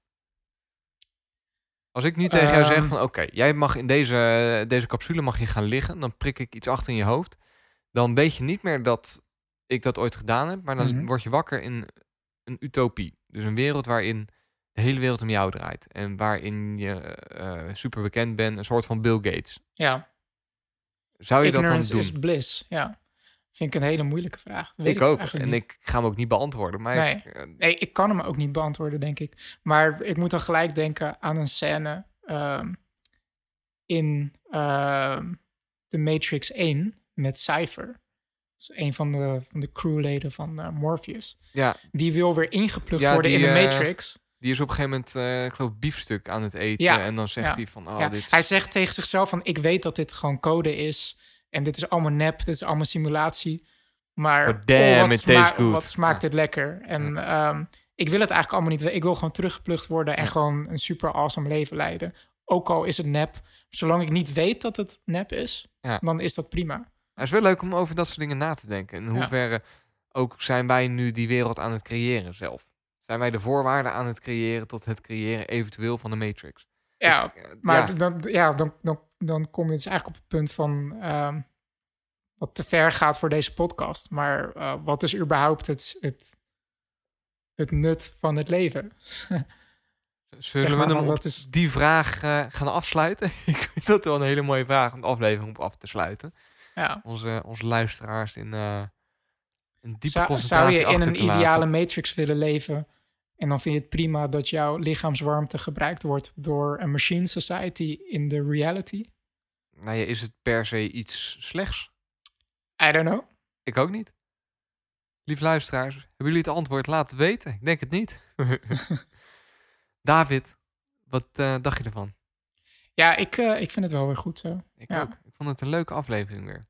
Als ik nu tegen jou zeg Ehm. van oké, jij mag in deze, deze capsule mag je gaan liggen, dan prik ik iets achter in je hoofd, dan weet je niet meer dat ik dat ooit gedaan heb, maar dan Mhm. word je wakker in een utopie. Dus een wereld waarin de hele wereld om jou draait. En waarin je eh super bekend bent, een soort van Bill Gates. ja. Zou je dat dan doen? is bliss, ja. Vind ik een hele moeilijke vraag. Ik ook. En niet. ik ga hem ook niet beantwoorden. Maar Nee. ik, eh, Nee, ik kan hem ook niet beantwoorden, denk ik. Maar ik moet dan gelijk denken aan een scène ehm, in ehm The Matrix 1 met Cypher. Is een van de, van de crewleden van eh, Morpheus. ja, Die wil weer ingeplucht Ja, worden in de eh, Matrix. die is op een gegeven moment, eh, ik geloof, biefstuk aan het eten. Ja, En dan zegt ja, hij van, oh, ja. dit... Hij zegt tegen zichzelf van... ik weet dat dit gewoon code is... en dit is allemaal nep, dit is allemaal simulatie... maar But damn, wat, it sma- tastes good. wat smaakt dit lekker. En ehm, ik wil het eigenlijk allemaal niet... Ik wil gewoon teruggeplucht worden... en gewoon een super awesome leven leiden. Ook al is het nep. Zolang ik niet weet dat het nep is... Dan is dat prima. Het is wel leuk om over dat soort dingen na te denken. In hoeverre ook zijn wij nu die wereld aan het creëren zelf? Zijn wij de voorwaarden aan het creëren tot het creëren eventueel van de Matrix? Ja, Ik, eh, maar ja. Dan, ja, dan, dan, dan kom je dus eigenlijk op het punt van... ehm, wat te ver gaat voor deze podcast. Maar eh, wat is überhaupt het, het, het nut van het leven? <laughs> Zullen Zeg maar we hem is- die vraag eh, gaan afsluiten? <laughs> Ik vind dat wel een hele mooie vraag om de aflevering op af te sluiten. Ja. Onze, onze luisteraars in eh een diepe Zou, zou concentratie je in een ideale matrix willen leven... en dan vind je het prima dat jouw lichaamswarmte gebruikt wordt... door een machine society in de reality? Nou ja, is het per se iets slechts? I don't know. Ik ook niet. Lieve luisteraars, hebben jullie het antwoord laten weten? Ik denk het niet. <laughs> David, wat eh, dacht je ervan? Ja, ik, eh, ik vind het wel weer goed zo. Ik Ja. ook. Ik vond het een leuke aflevering weer.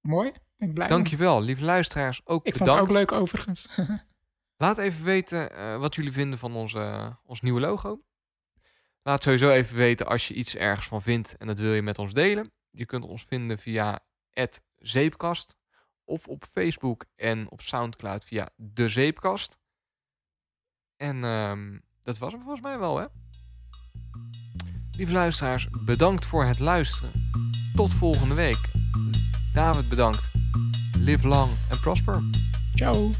Mooi. Ik blij mee. Dankjewel, lieve luisteraars. Ook Ik vond het ook leuk overigens. <laughs> Laat even weten eh, wat jullie vinden van onze, ons nieuwe logo. Laat sowieso even weten als je iets ergens van vindt en dat wil je met ons delen. Je kunt ons vinden via Zeepkast of op Facebook en op Soundcloud via De Zeepkast. En ehm, dat was hem volgens mij wel, hè? Lieve luisteraars, bedankt voor het luisteren. Tot volgende week. David bedankt. Live long and prosper. Ciao.